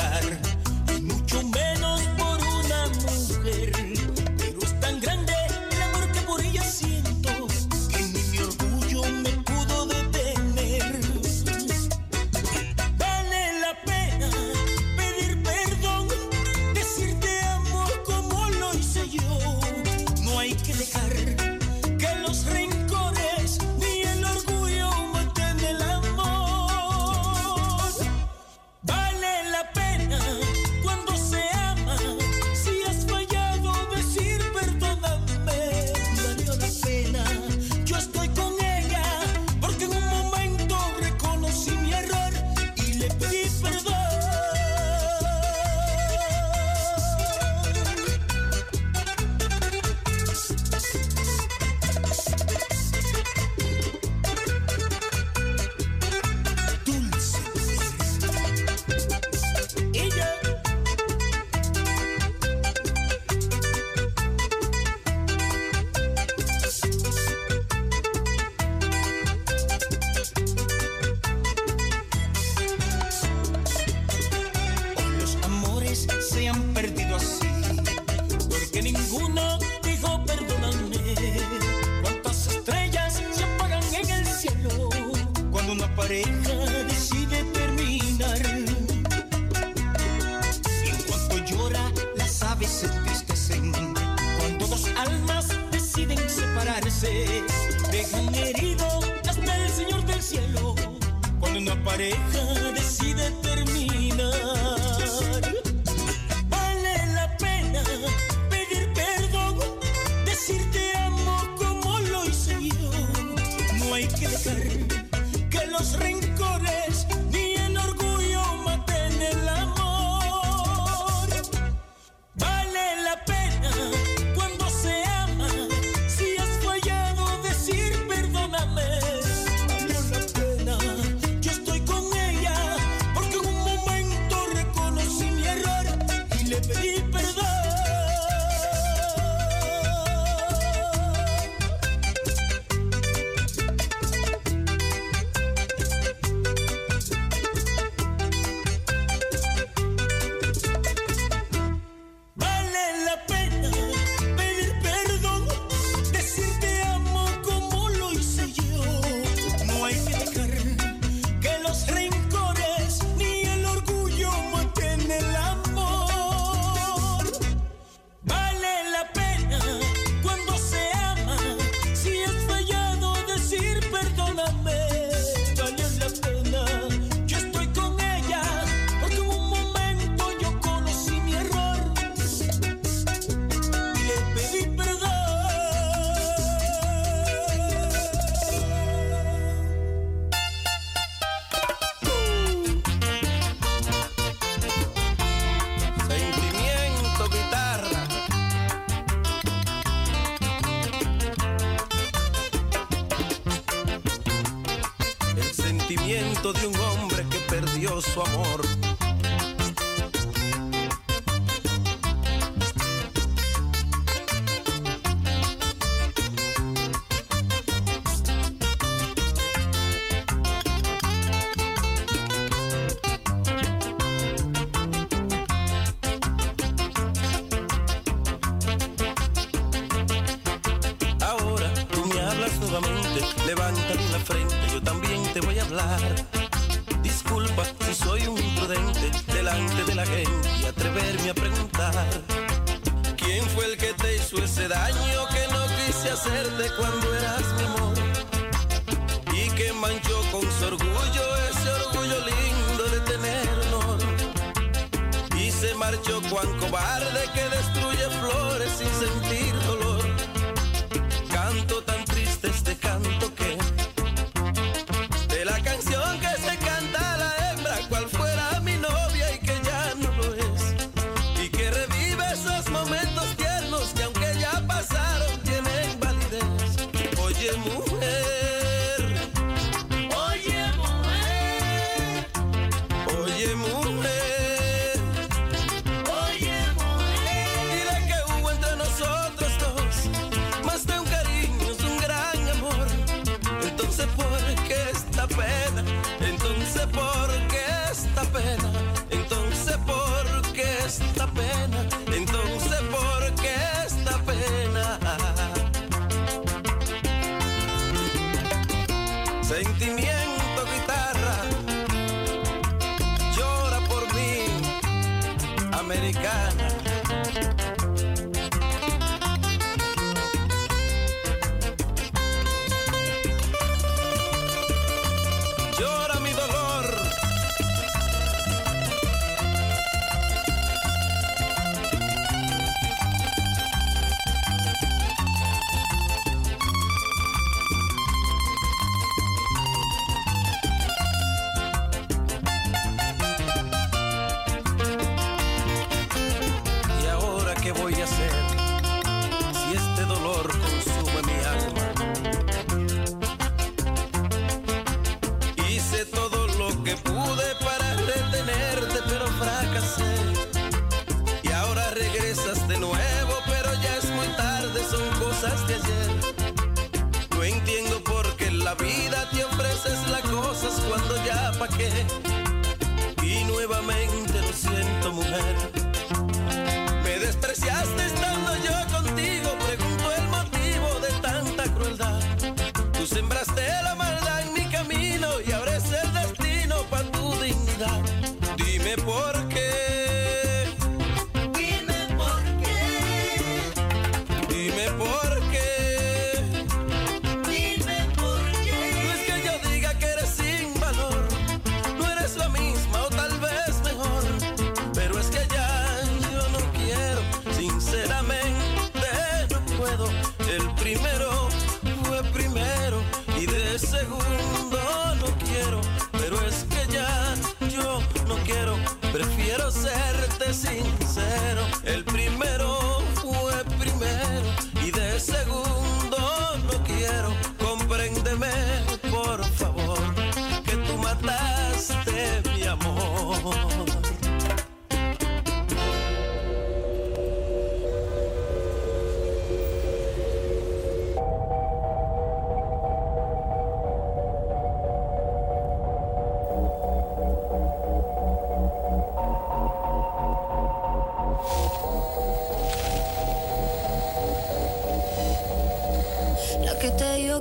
de un hombre que perdió su amor.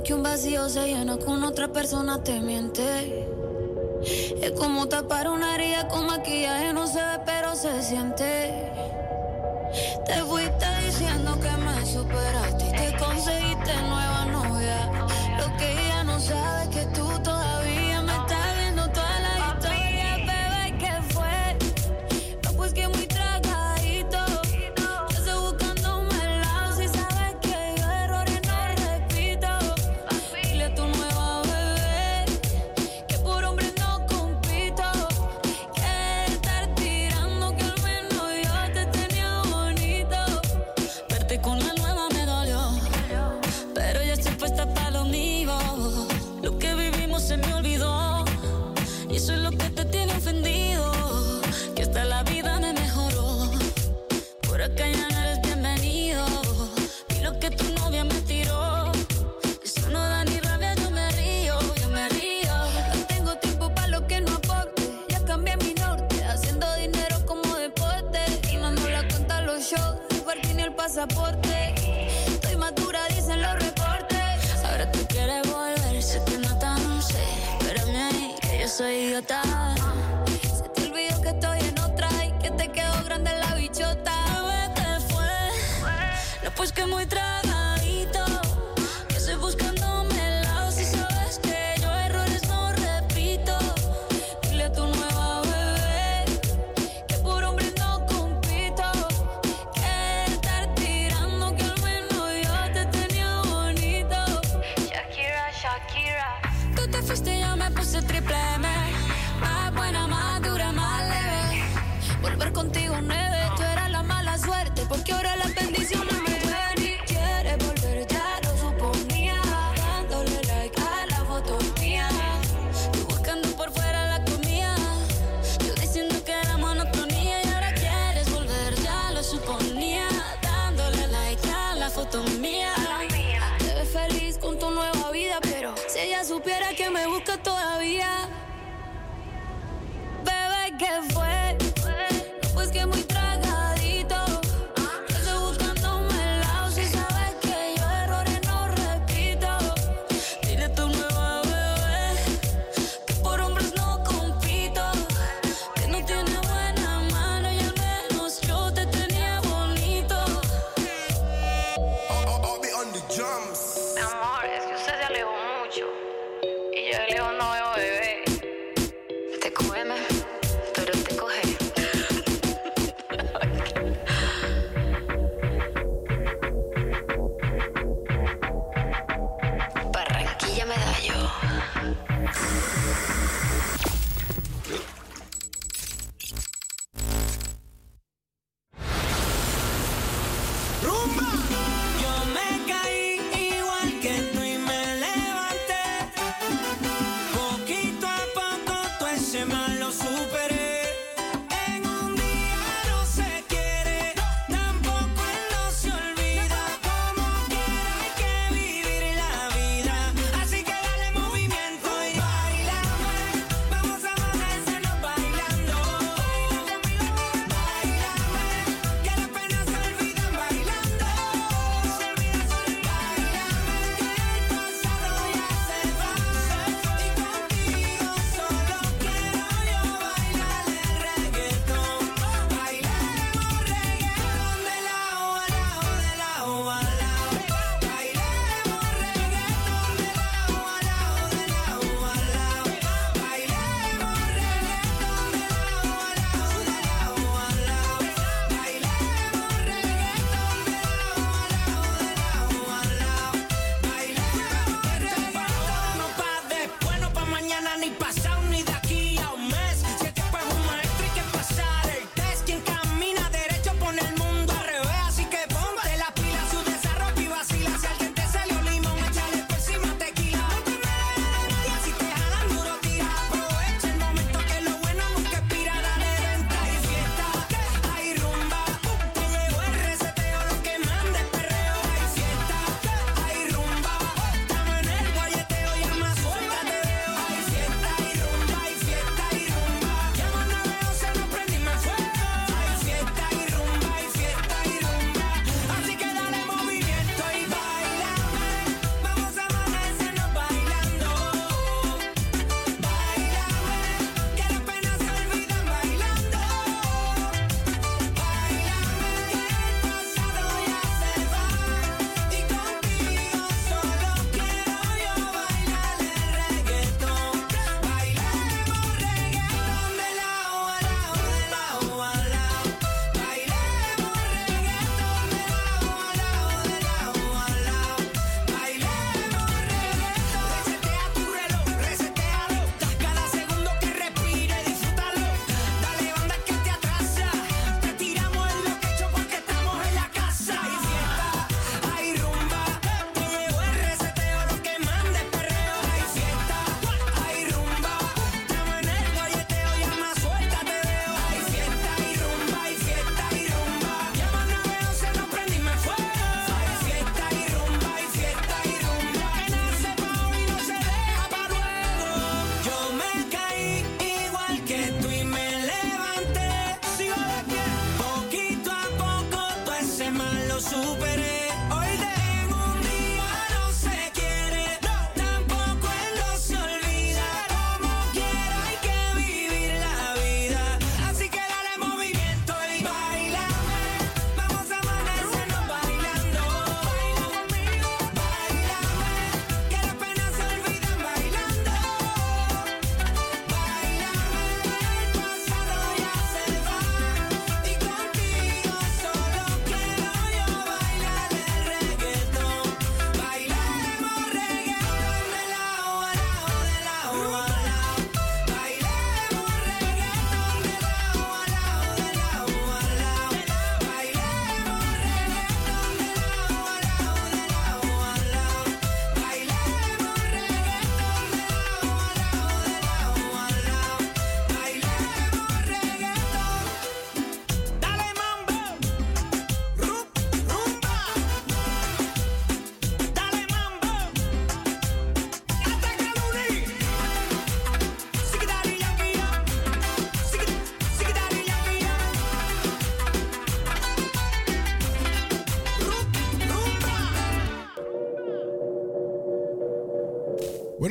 que un vacío se llena con otra persona te miente. Es como tapar una herida con maquillaje, no se ve, pero se siente.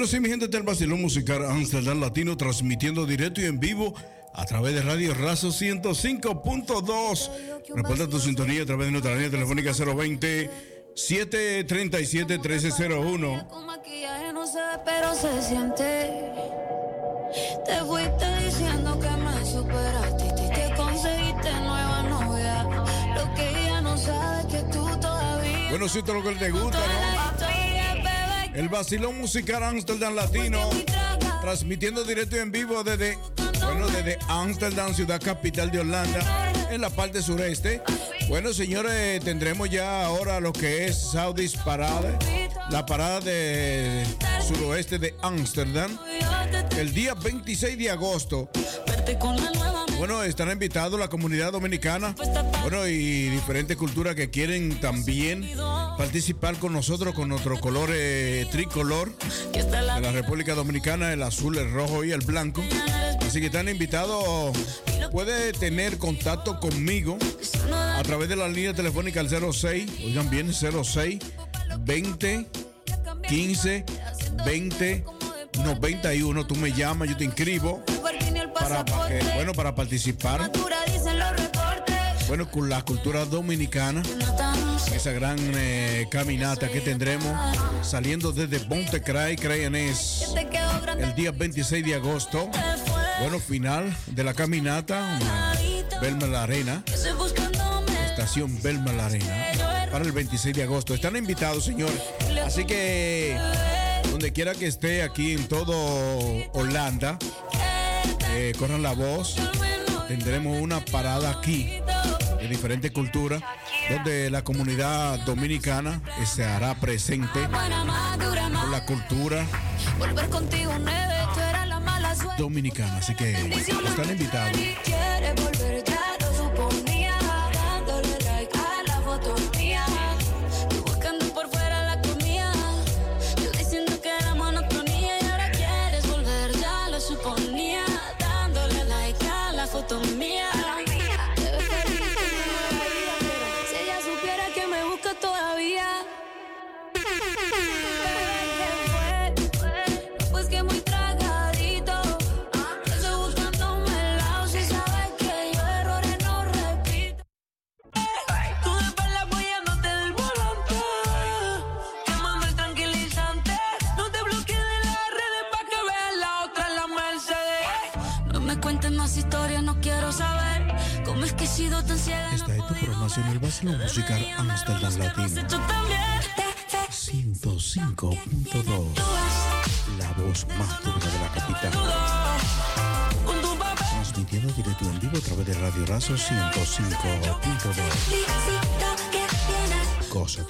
Bueno, sí, mi gente del Basilón Musical Amsterdam Latino, transmitiendo directo y en vivo a través de Radio Razo 105.2. Recuerda tu sintonía a través de nuestra línea telefónica 020 737 1301. Es. Bueno, si lo que te gusta, ¿no? El vacilón musical Amsterdam Latino, transmitiendo directo y en vivo desde, bueno, desde Amsterdam, ciudad capital de Holanda, en la parte sureste. Bueno, señores, tendremos ya ahora lo que es Saudis Parade, la parada de suroeste de Ámsterdam, el día 26 de agosto. Bueno, estará invitado la comunidad dominicana, bueno, y diferentes culturas que quieren también participar con nosotros con nuestro color eh, tricolor de la República Dominicana, el azul, el rojo y el blanco. Así que están invitados, puede tener contacto conmigo a través de la línea telefónica al 06, oigan bien, 06 20 15 20 91. Tú me llamas, yo te inscribo para, para que, bueno, para participar bueno, con la cultura dominicana, esa gran eh, caminata que tendremos saliendo desde Pontecray, Crayanés, el día 26 de agosto. Bueno, final de la caminata, Belma la Arena, estación Belma la Arena, para el 26 de agosto. Están invitados, señores. Así que, donde quiera que esté aquí en todo Holanda, eh, corran la voz tendremos una parada aquí de diferentes culturas, donde la comunidad dominicana eh, se hará presente por la cultura dominicana. Así que están invitados. Esta es tu programación El Vacilón Musical Amsterdam Latino. 105.2 La voz más dura de la capital. Transmitiendo directo en vivo a través de Radio Razo 105.2 Cosa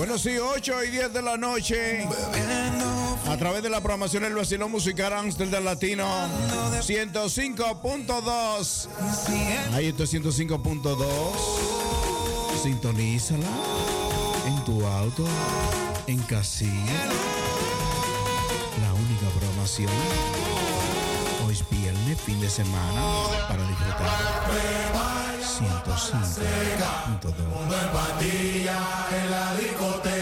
Bueno, sí, 8 y 10 de la noche. A través de la programación El Vacilón Musical Amsterdam Latino 105.2. Ahí está 105.2. Sintonízala en tu auto, en casilla. La única programación. Hoy es viernes, fin de semana, para disfrutar. 105.2. en la discoteca.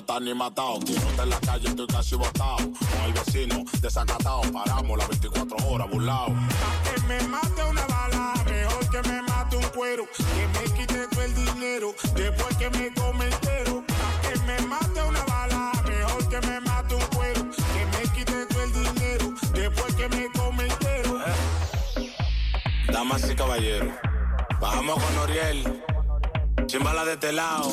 no está ni matado. Tírate en la calle, estoy casi botado. Con el vecino desacatado, paramos las 24 horas burlao. Que me mate una bala, mejor que me mate un cuero. Que me quite todo el dinero, después que me come entero. Que me mate una bala, mejor que me mate un cuero. Que me quite todo el dinero, después que me come entero. Damas y caballeros, bajamos con Oriel. Sin Chimbala de este lado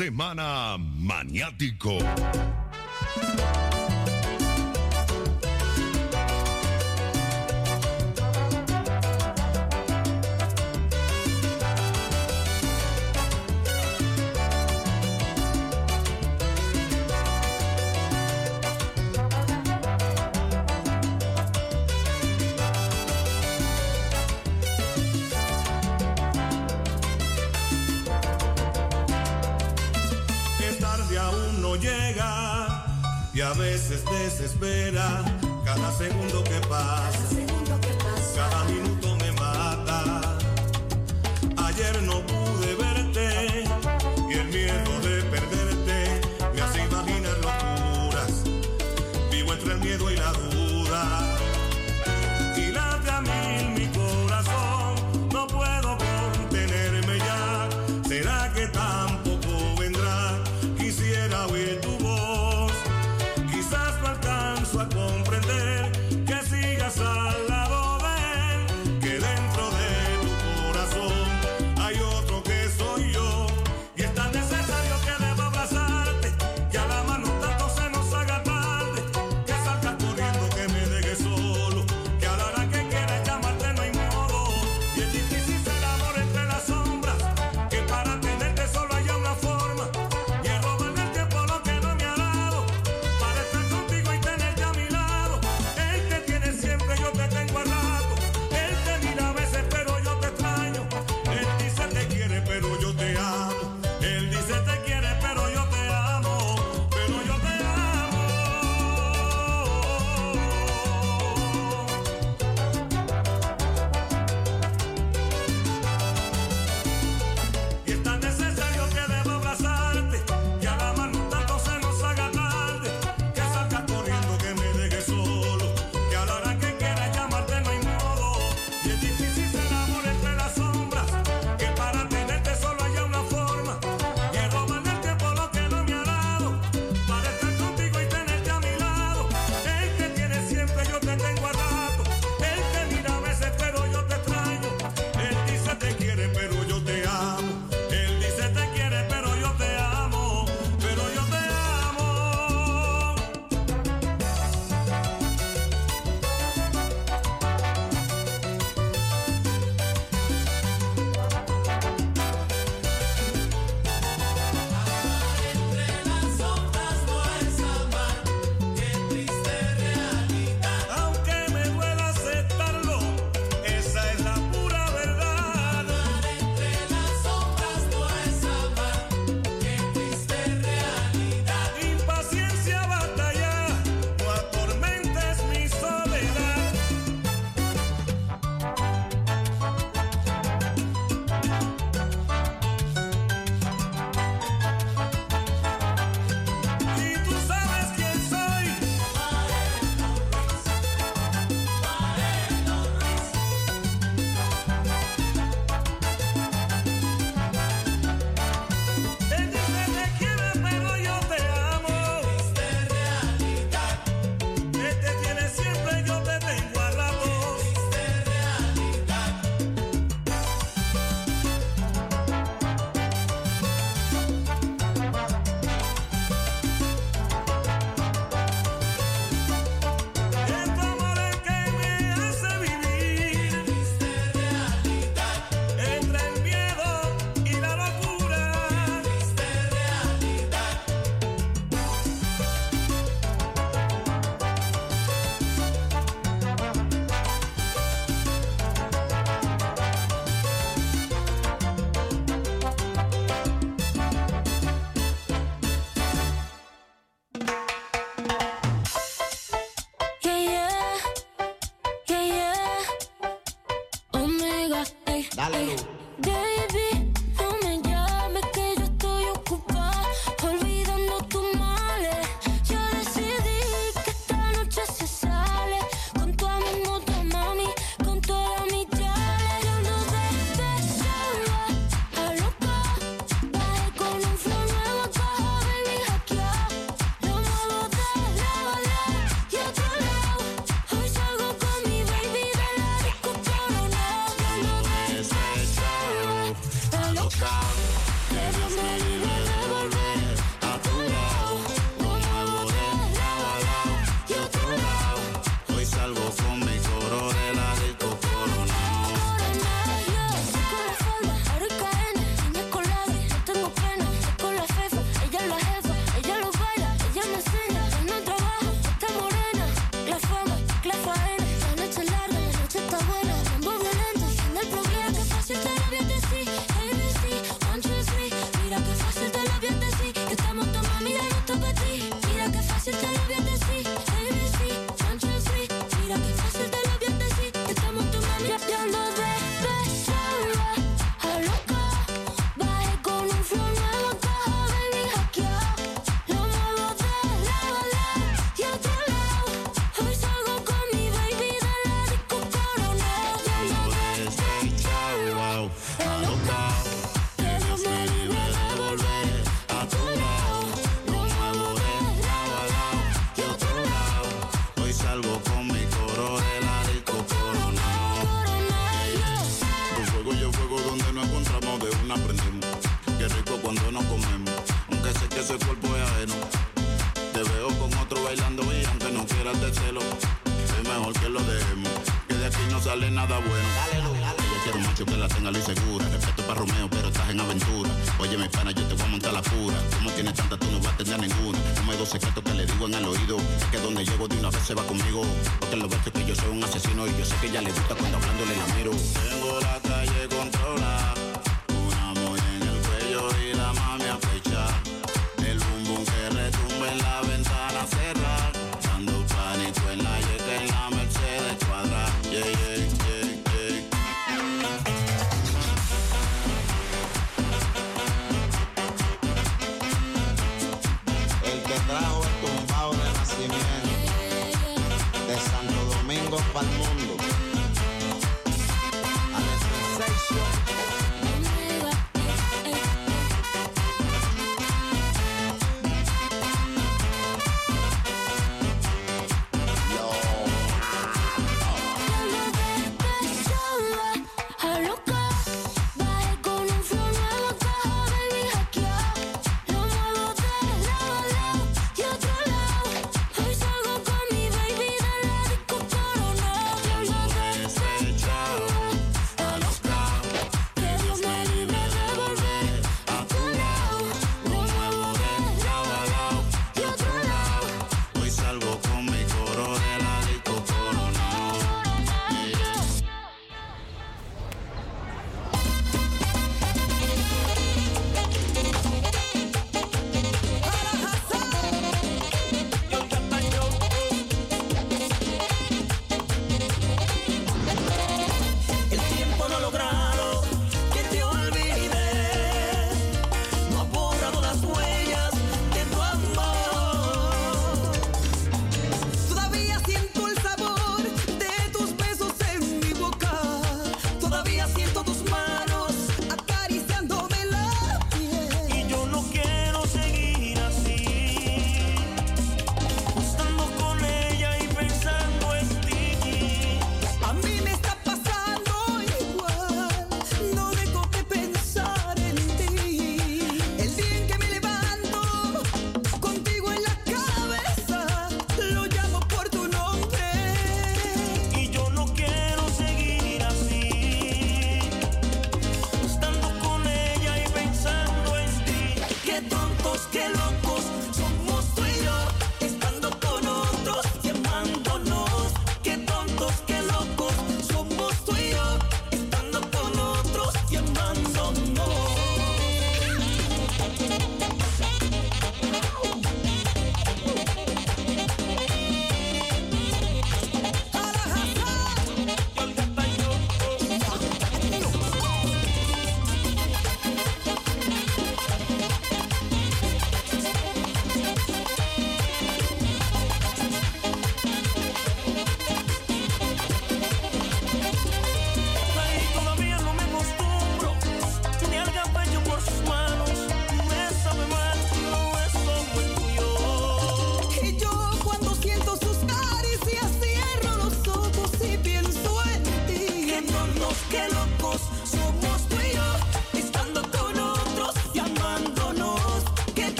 semana maniático. Veces desespera cada segundo que pasa.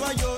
Nueva York,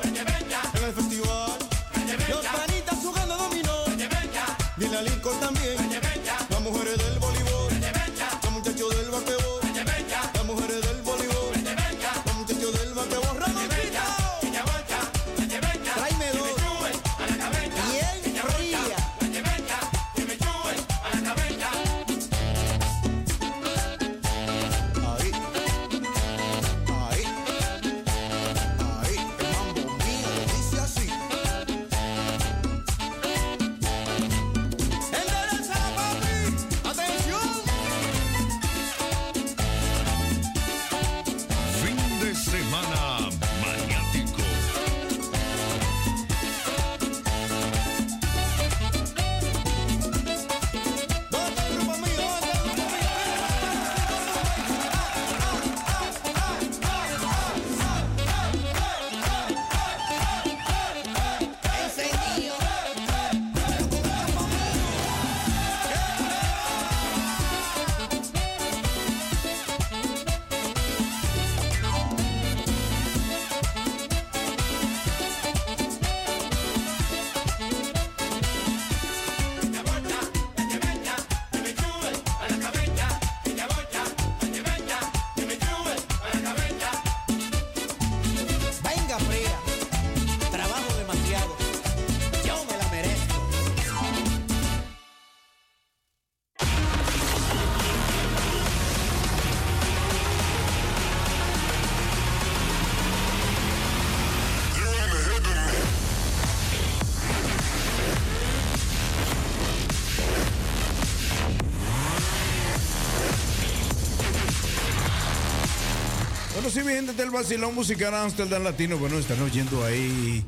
Bueno, sí, mi gente del vacilón musical Amsterdam Latino, bueno, están oyendo ahí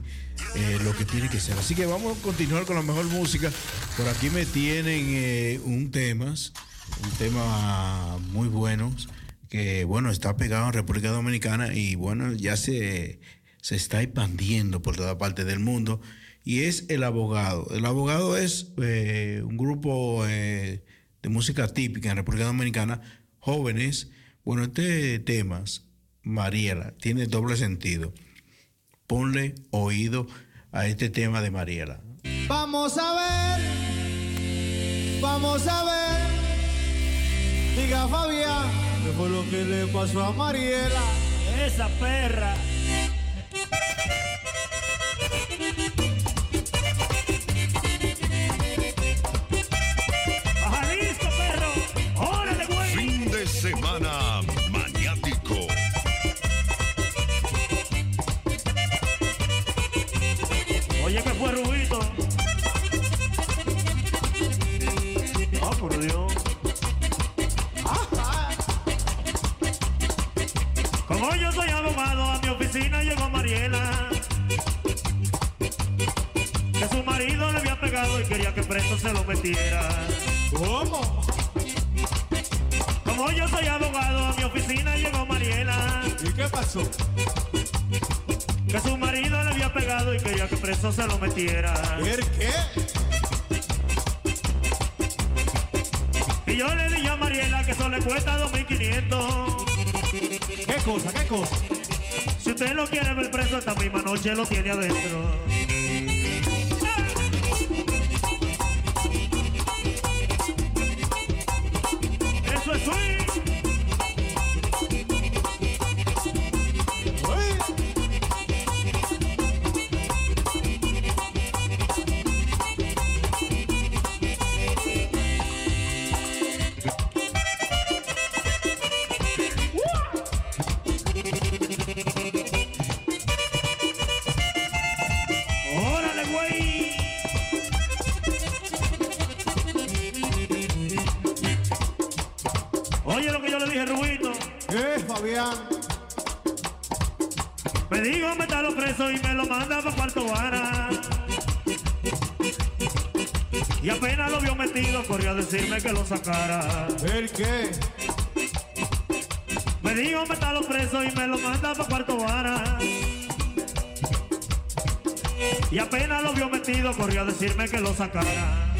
eh, lo que tiene que ser. Así que vamos a continuar con la mejor música. Por aquí me tienen eh, un temas, un tema muy bueno, que bueno, está pegado en República Dominicana y bueno, ya se, se está expandiendo por toda parte del mundo. Y es El Abogado. El Abogado es eh, un grupo de música típica en República Dominicana, jóvenes. Bueno, este tema, Mariela, tiene doble sentido. Ponle oído a este tema de Mariela. Vamos a ver, vamos a ver. Diga Fabián, ¿qué fue lo que le pasó a Mariela? Esa perra. A mi oficina llegó Mariela. Que su marido le había pegado y quería que preso se lo metiera. ¿Cómo? Como yo soy abogado, a mi oficina llegó Mariela. ¿Y qué pasó? Que su marido le había pegado y quería que preso se lo metiera. ¿Por qué? Y yo le dije a Mariela que eso le cuesta 2.500. ¿Qué cosa? ¿Qué cosa? Si usted lo quiere ver preso esta misma noche, lo tiene adentro. Decirme que lo sacara. ¿El qué? Me dijo meterlo preso y me lo manda para Cuarto Vara. Y apenas lo vio metido, corrió a decirme que lo sacara.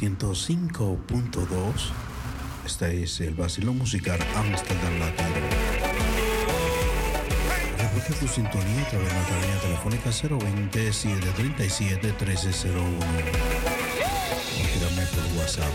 105.2. Este es el vacilón musical Amsterdam Latino. Reporte tu sintonía a través de nuestra línea telefónica 020-737-1301. O por WhatsApp.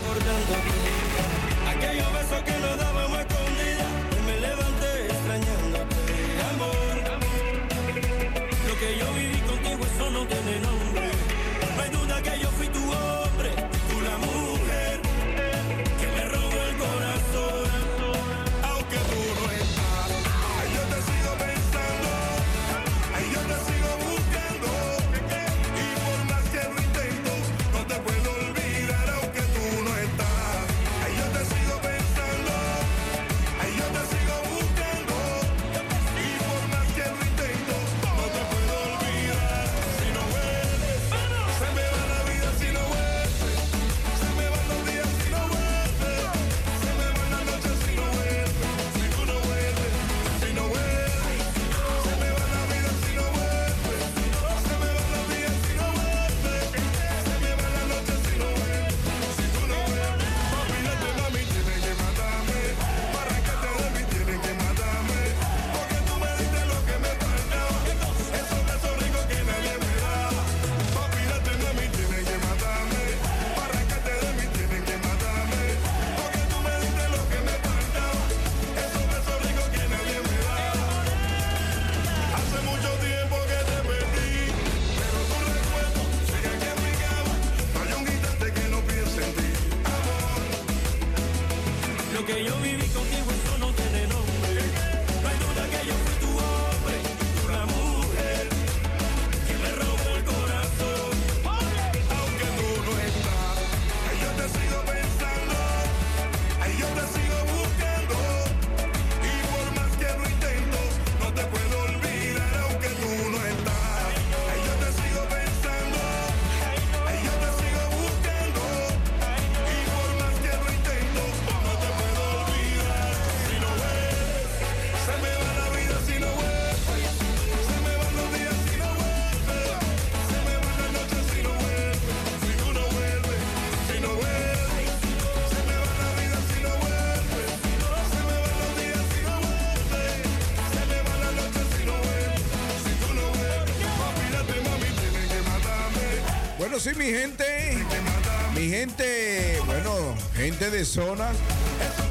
Sí, mi gente. Mi gente, bueno, gente de zonas.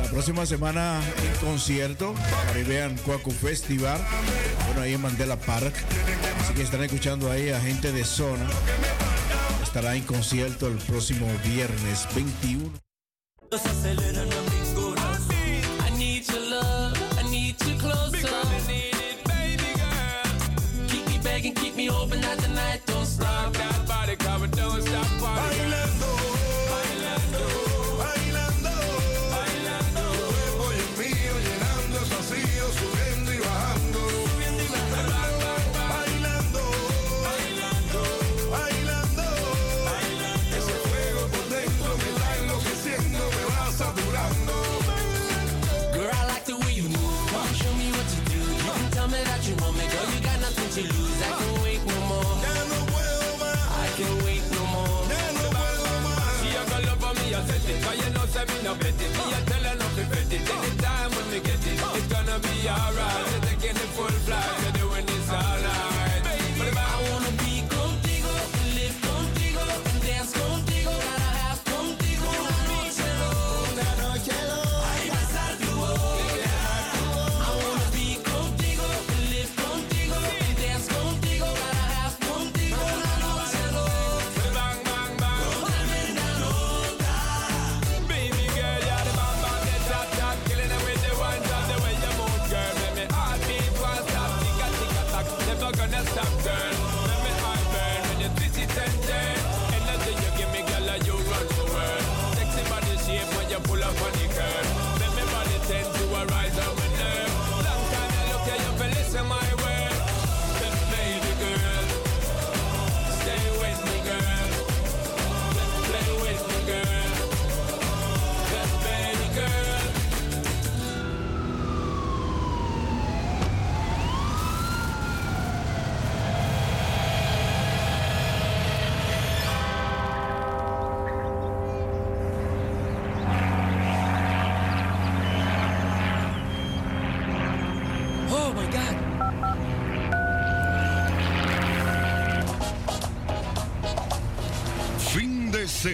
La próxima semana en concierto, Caribbean Cuaco Festival. Bueno, ahí en Mandela Park. Así que están escuchando ahí a gente de zona. Estará en concierto el próximo viernes 21.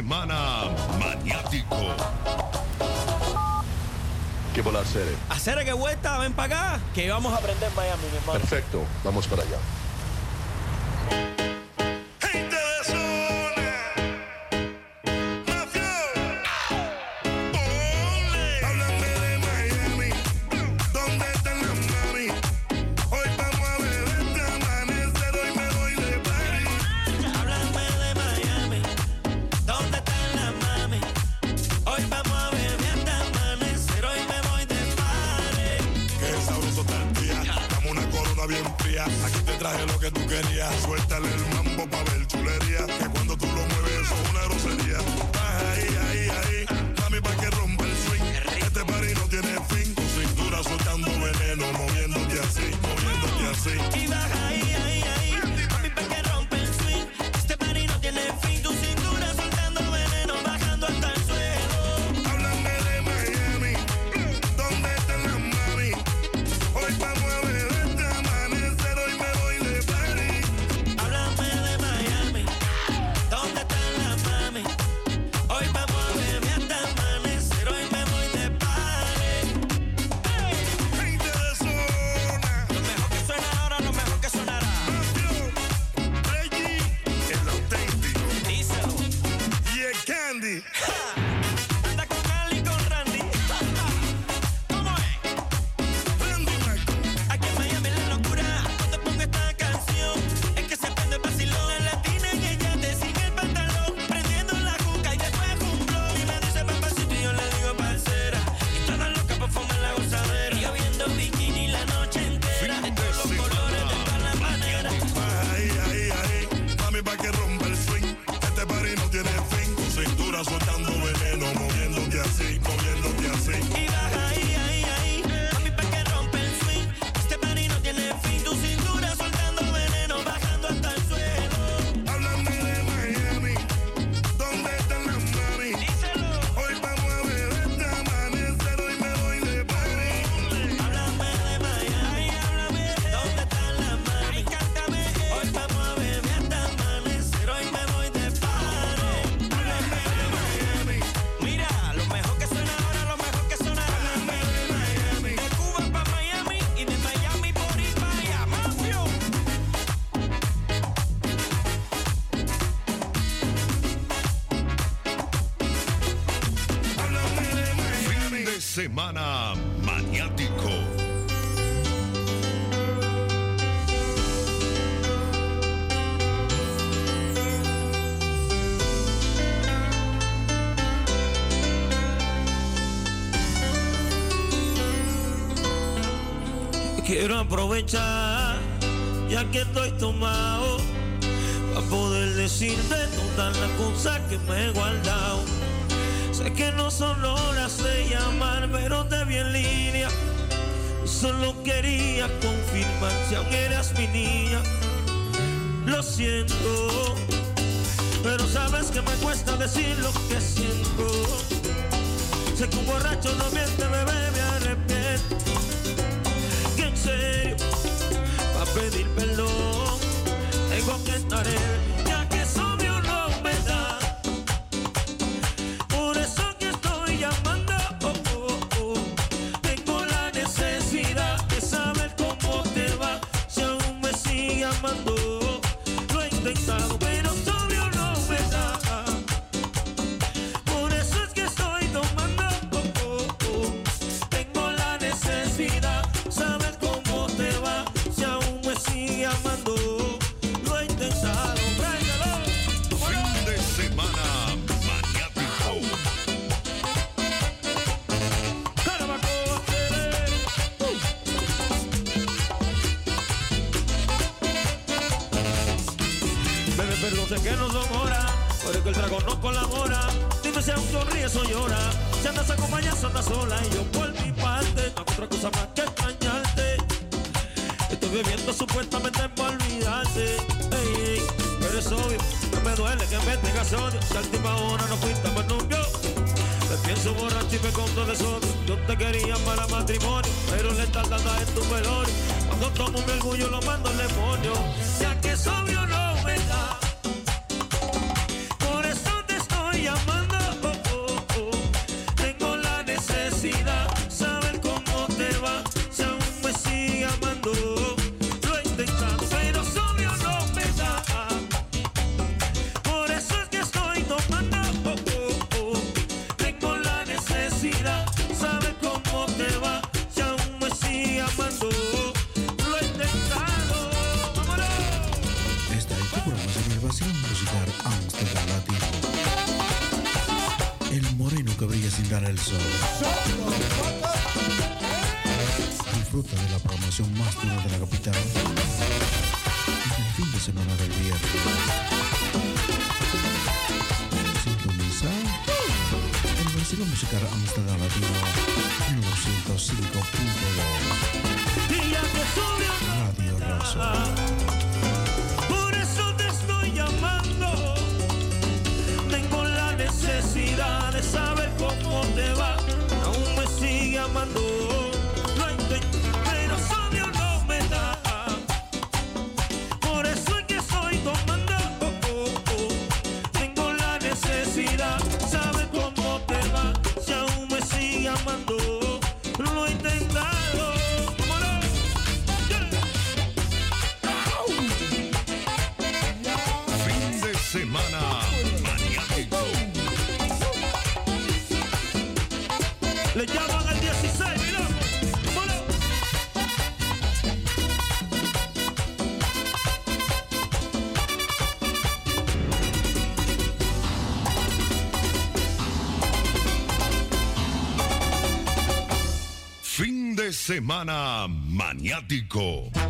Semana Maniático. ¿Qué bola hacer? Hacer que vuelta, ven para acá, que vamos a aprender Miami, mi hermano. Perfecto, vamos para allá. aprovechar, ya que estoy tomado, para poder decirte todas las cosas que me he guardado. Sé que no son horas de llamar, pero te vi en línea. Solo quería confirmar si aún eras mi niña. Lo siento, pero sabes que me cuesta decir lo que siento. Sé que un borracho no miente, bebé pedir perdón, tengo que estar en Yo te quería para matrimonio, pero le estás dando en tu velorio. Cuando tomo mi orgullo lo mando al demonio. Ya que sobrio no me. estación más dura de la capital. Es el fin de semana del viernes. Sintoniza el Consejo Musical Amsterdam Latino 905.2. Radio Rosa. semana maniático.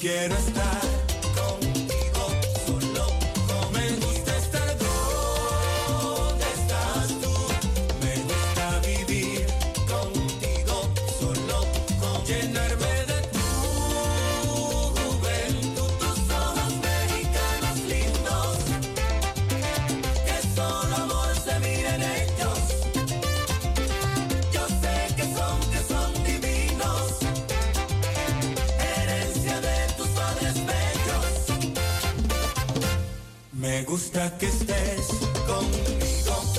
Quiero estar gusta que estés conmigo,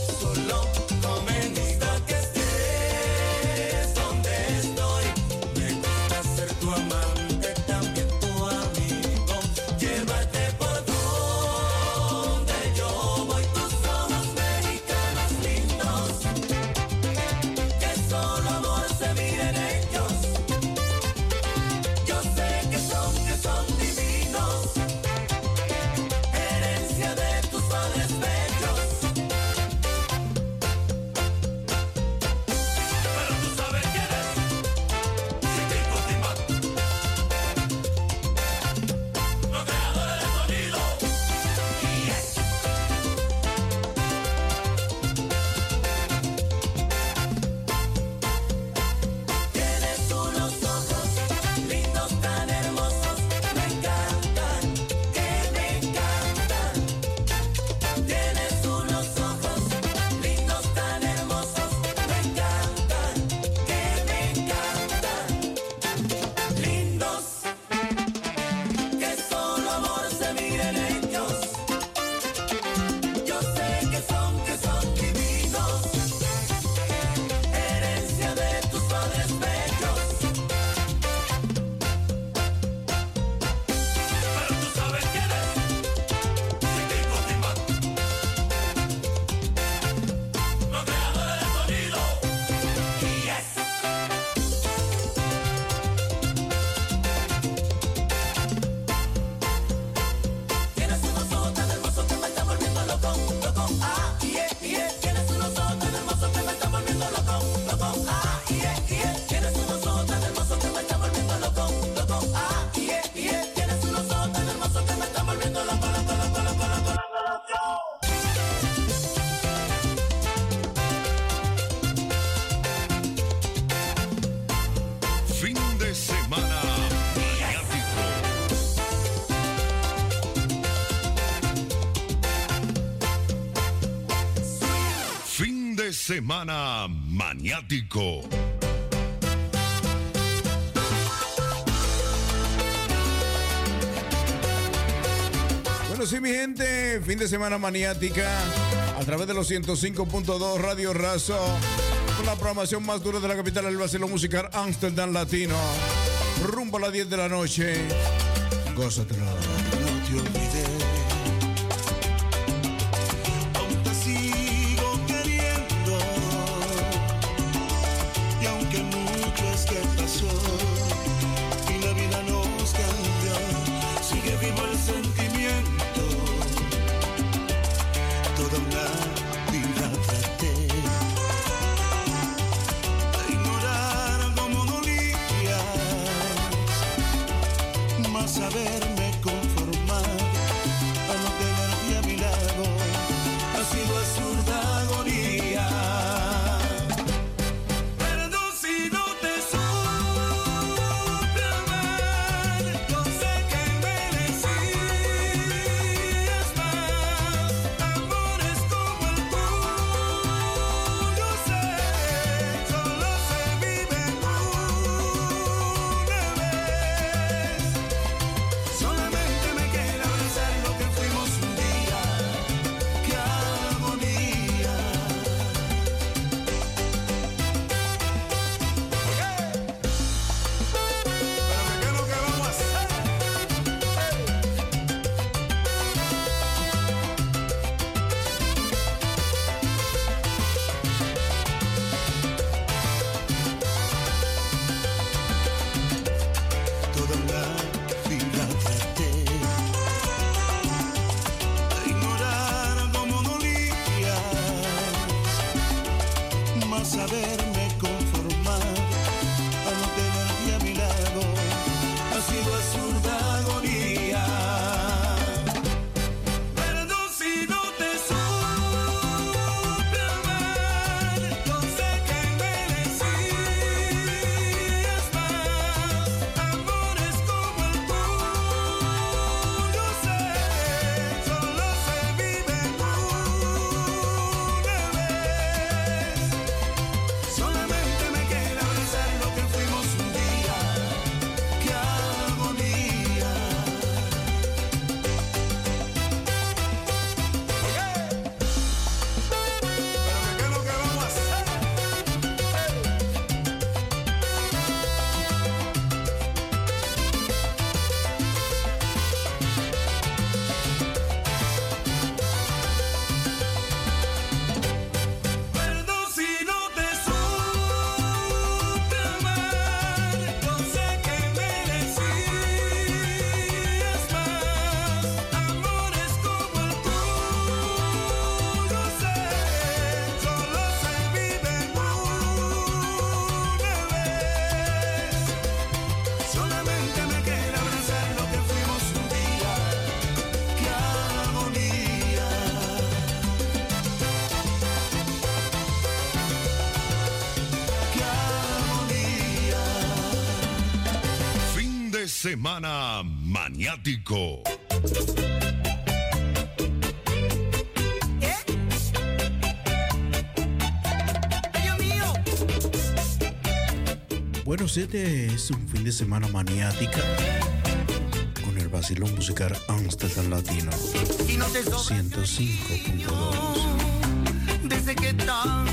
Semana Maniático. Bueno, sí, mi gente, fin de semana maniática a través de los 105.2 Radio Razo, con la programación más dura de la capital del vacilo musical Amsterdam Latino, rumbo a las 10 de la noche. Semana Maniático. Bueno, este es un fin de semana maniática con el vacilón musical Amsterdam Latino. 105.2. Desde que tan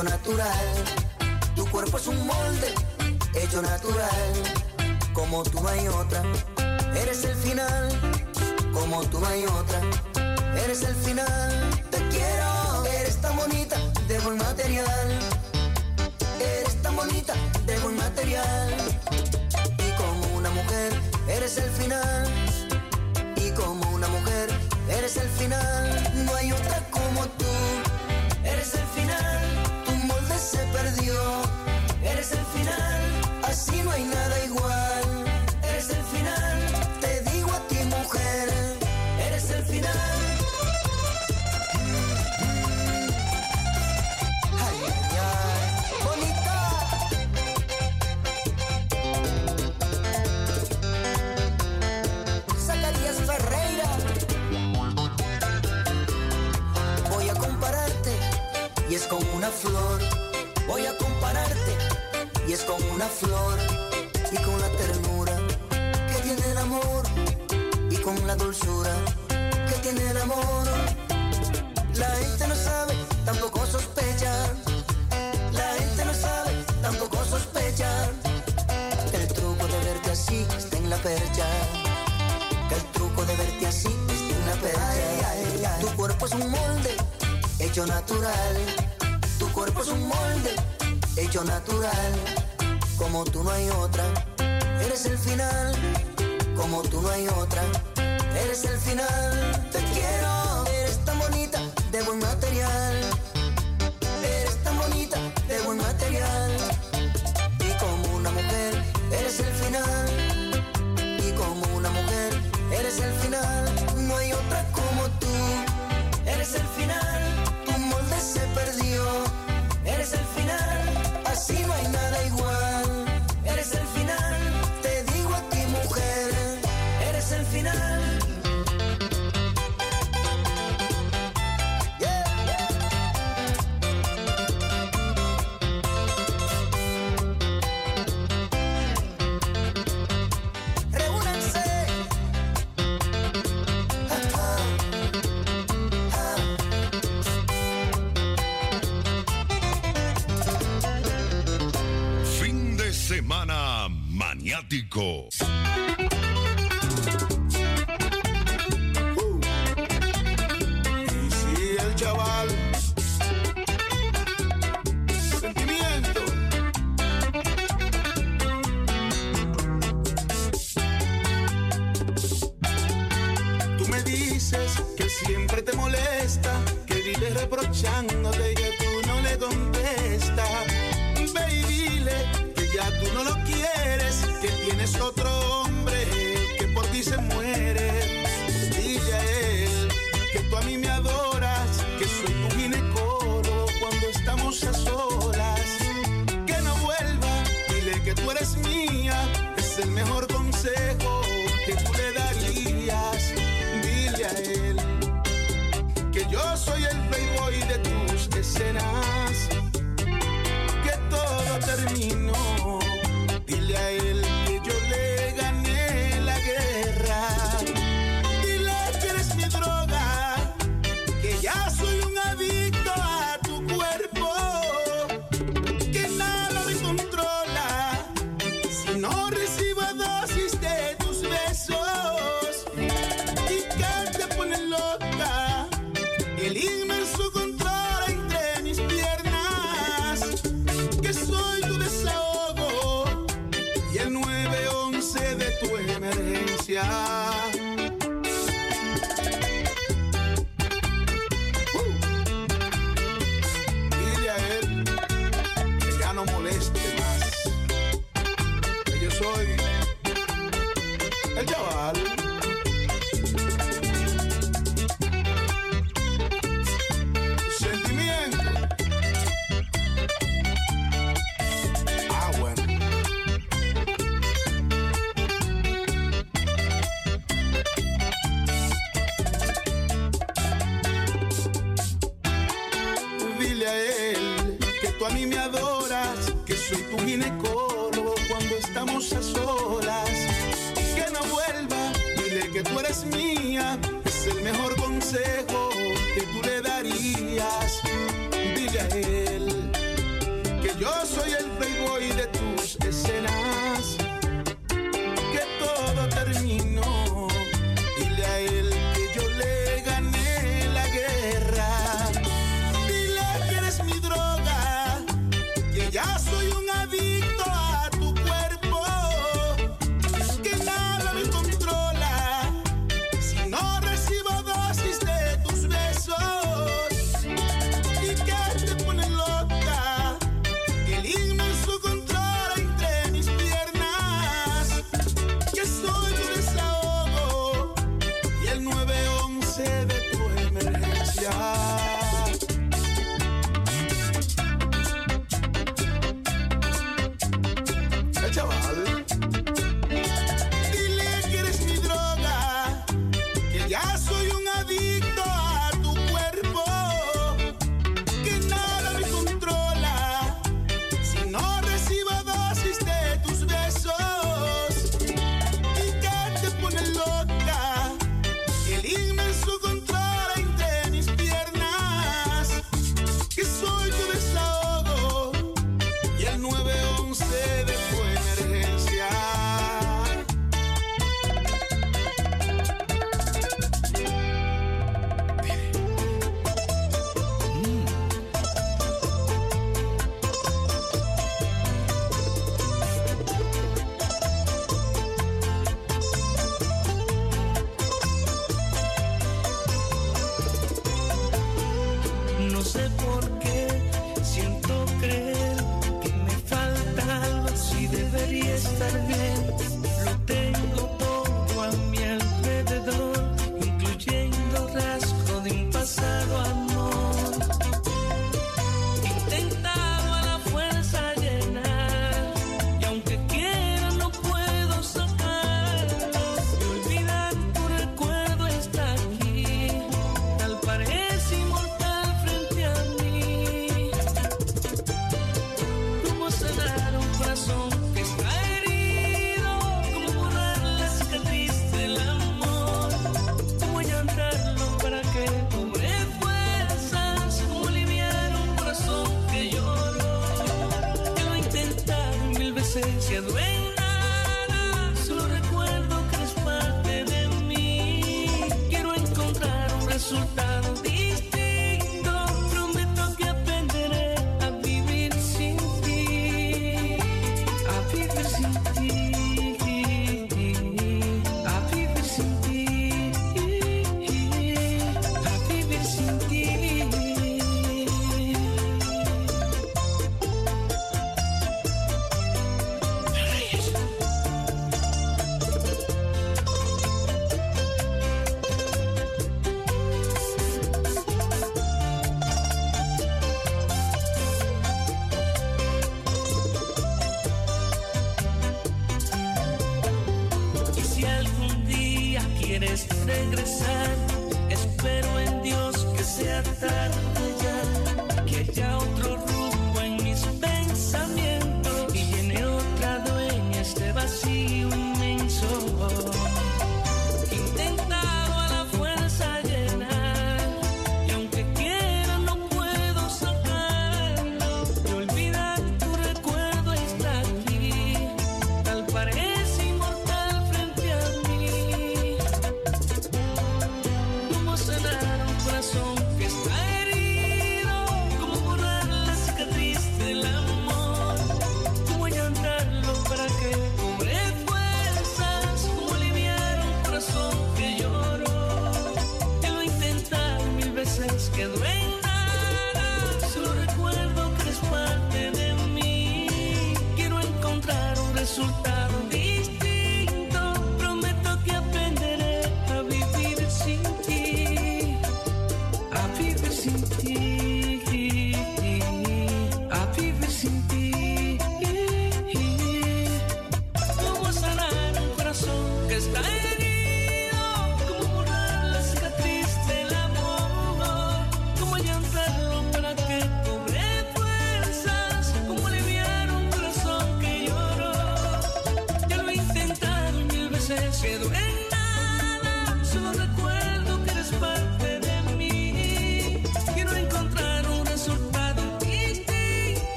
hecho natural. Tu cuerpo es un molde, hecho natural. Como tú no hay otra, eres el final. Como tú no hay otra, eres el final Vehicle.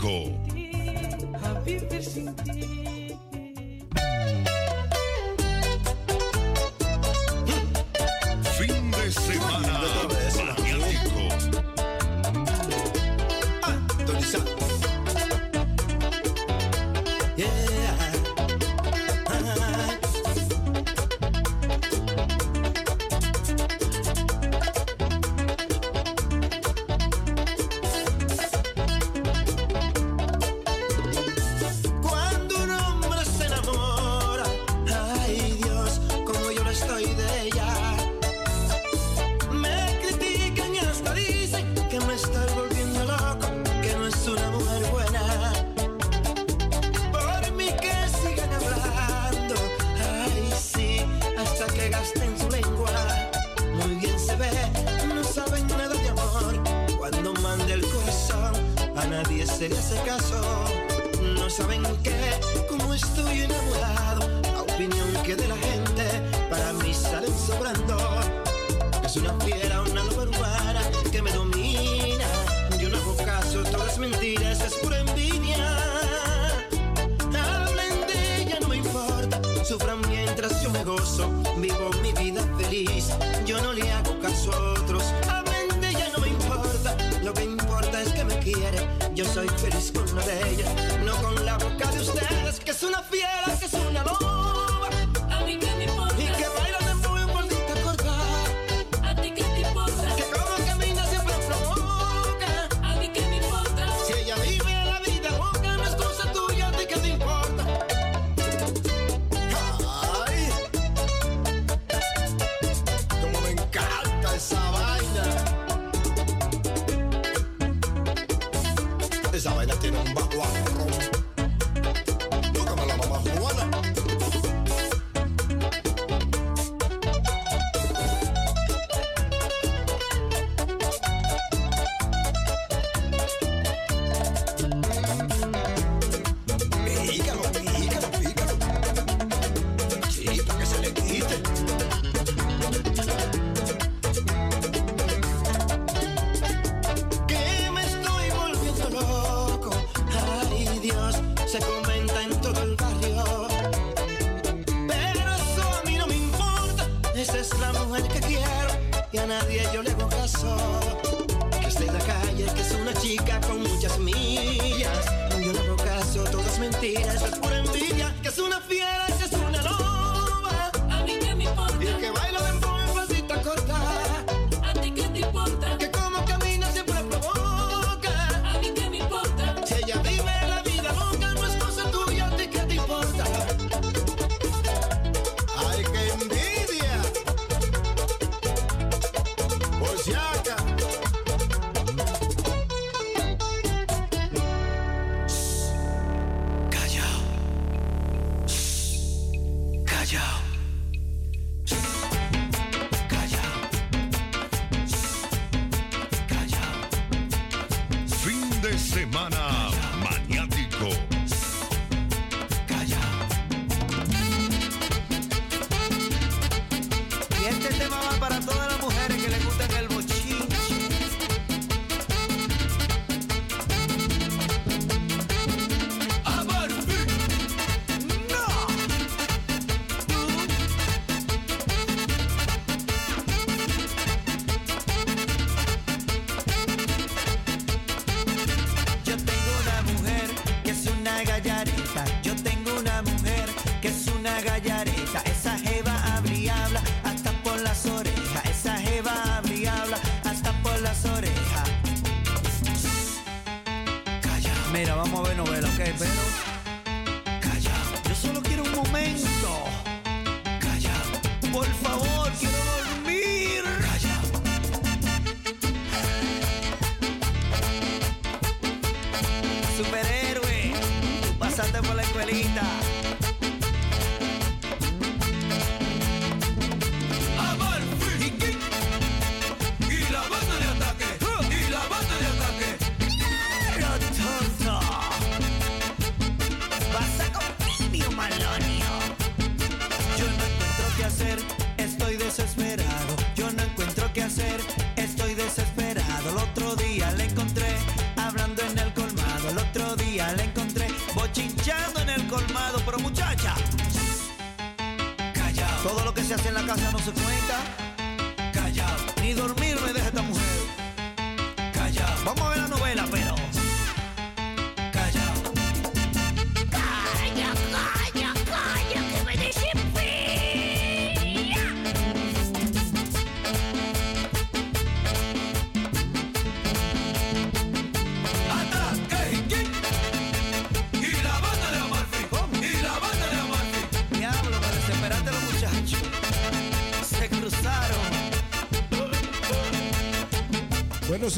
Maniático.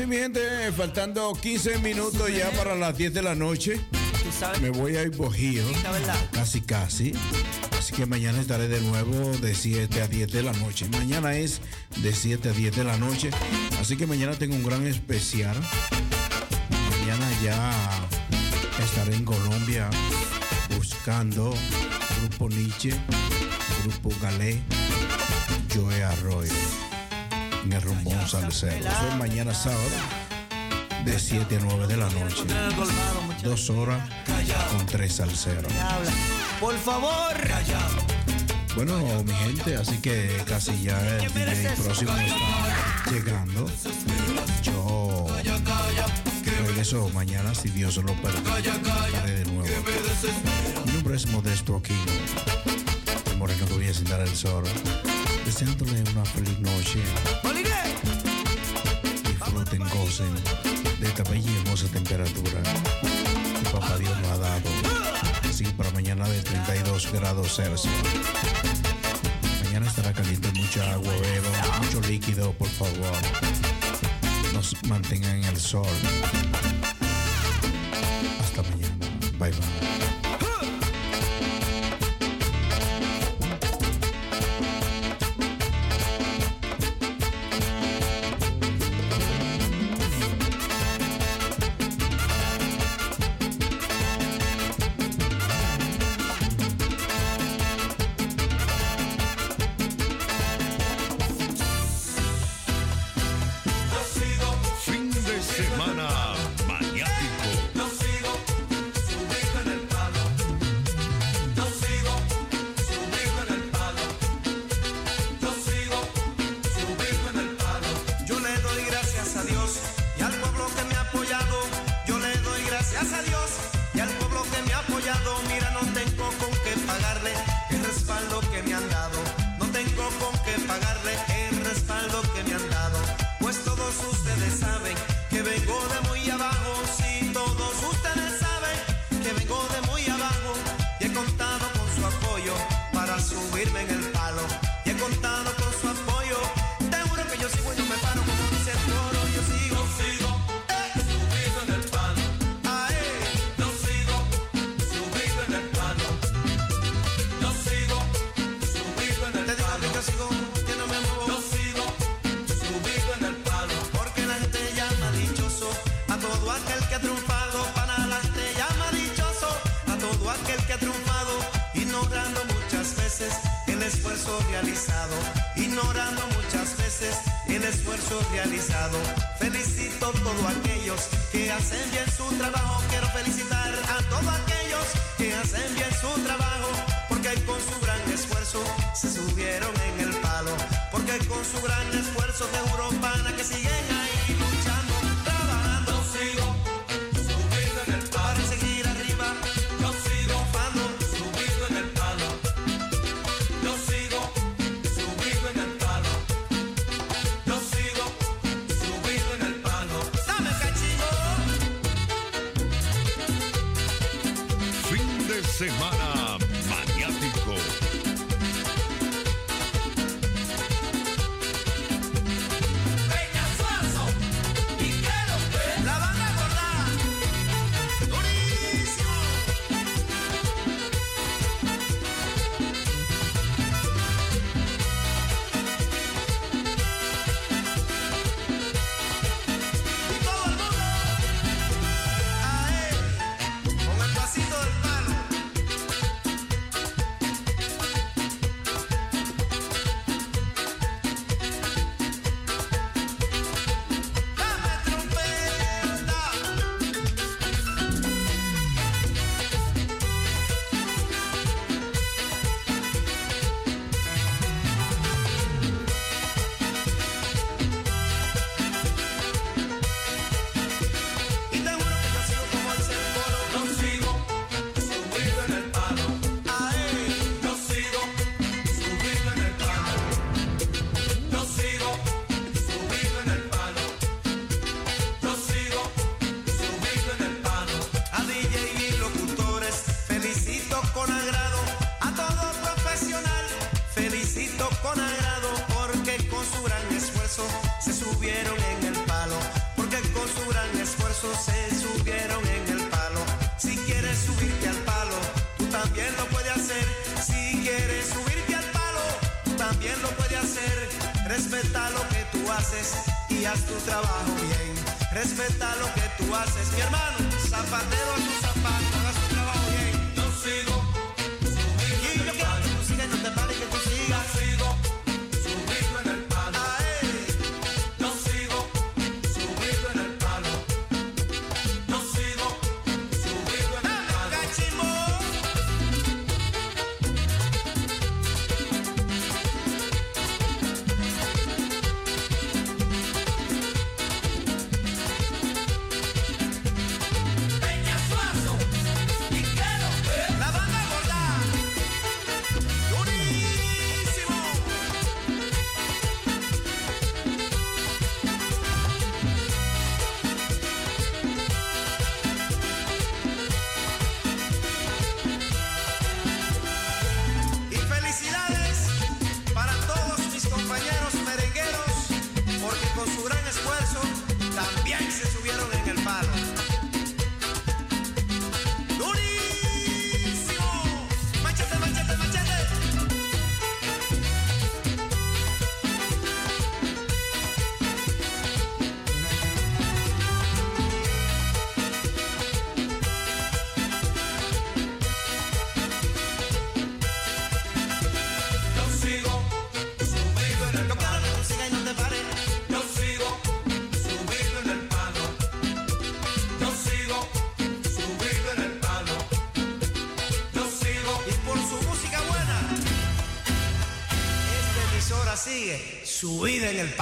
Mi gente, faltando 15 minutos ya para las 10 de la noche. Me voy a ir bojío. Casi casi. Así que mañana estaré de nuevo de 7 a 10 de la noche. Mañana es de 7 a 10 de la noche. Así que mañana tengo un gran especial. Mañana ya estaré en Colombia buscando Grupo Nietzsche, Grupo Galé, Joe Arroyo mi rumbo un salsero. Eso es mañana sábado de 7 a 9 de la noche. Dos horas con tres salseros. Por favor, bueno, mi gente, así que casi ya el DJ próximo está llegando. Yo regreso mañana si Dios lo permite. de nuevo. Mi nombre es Modesto Aquino. El moreno que voy a sentar el sol deseándole una feliz noche. Disfruten, gocen de esta bella y hermosa temperatura que Papá Dios nos ha dado. Así para mañana de 32 grados Celsius. Mañana estará caliente, mucha agua, beban mucho líquido, por favor. Nos mantengan en el sol.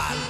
Palo.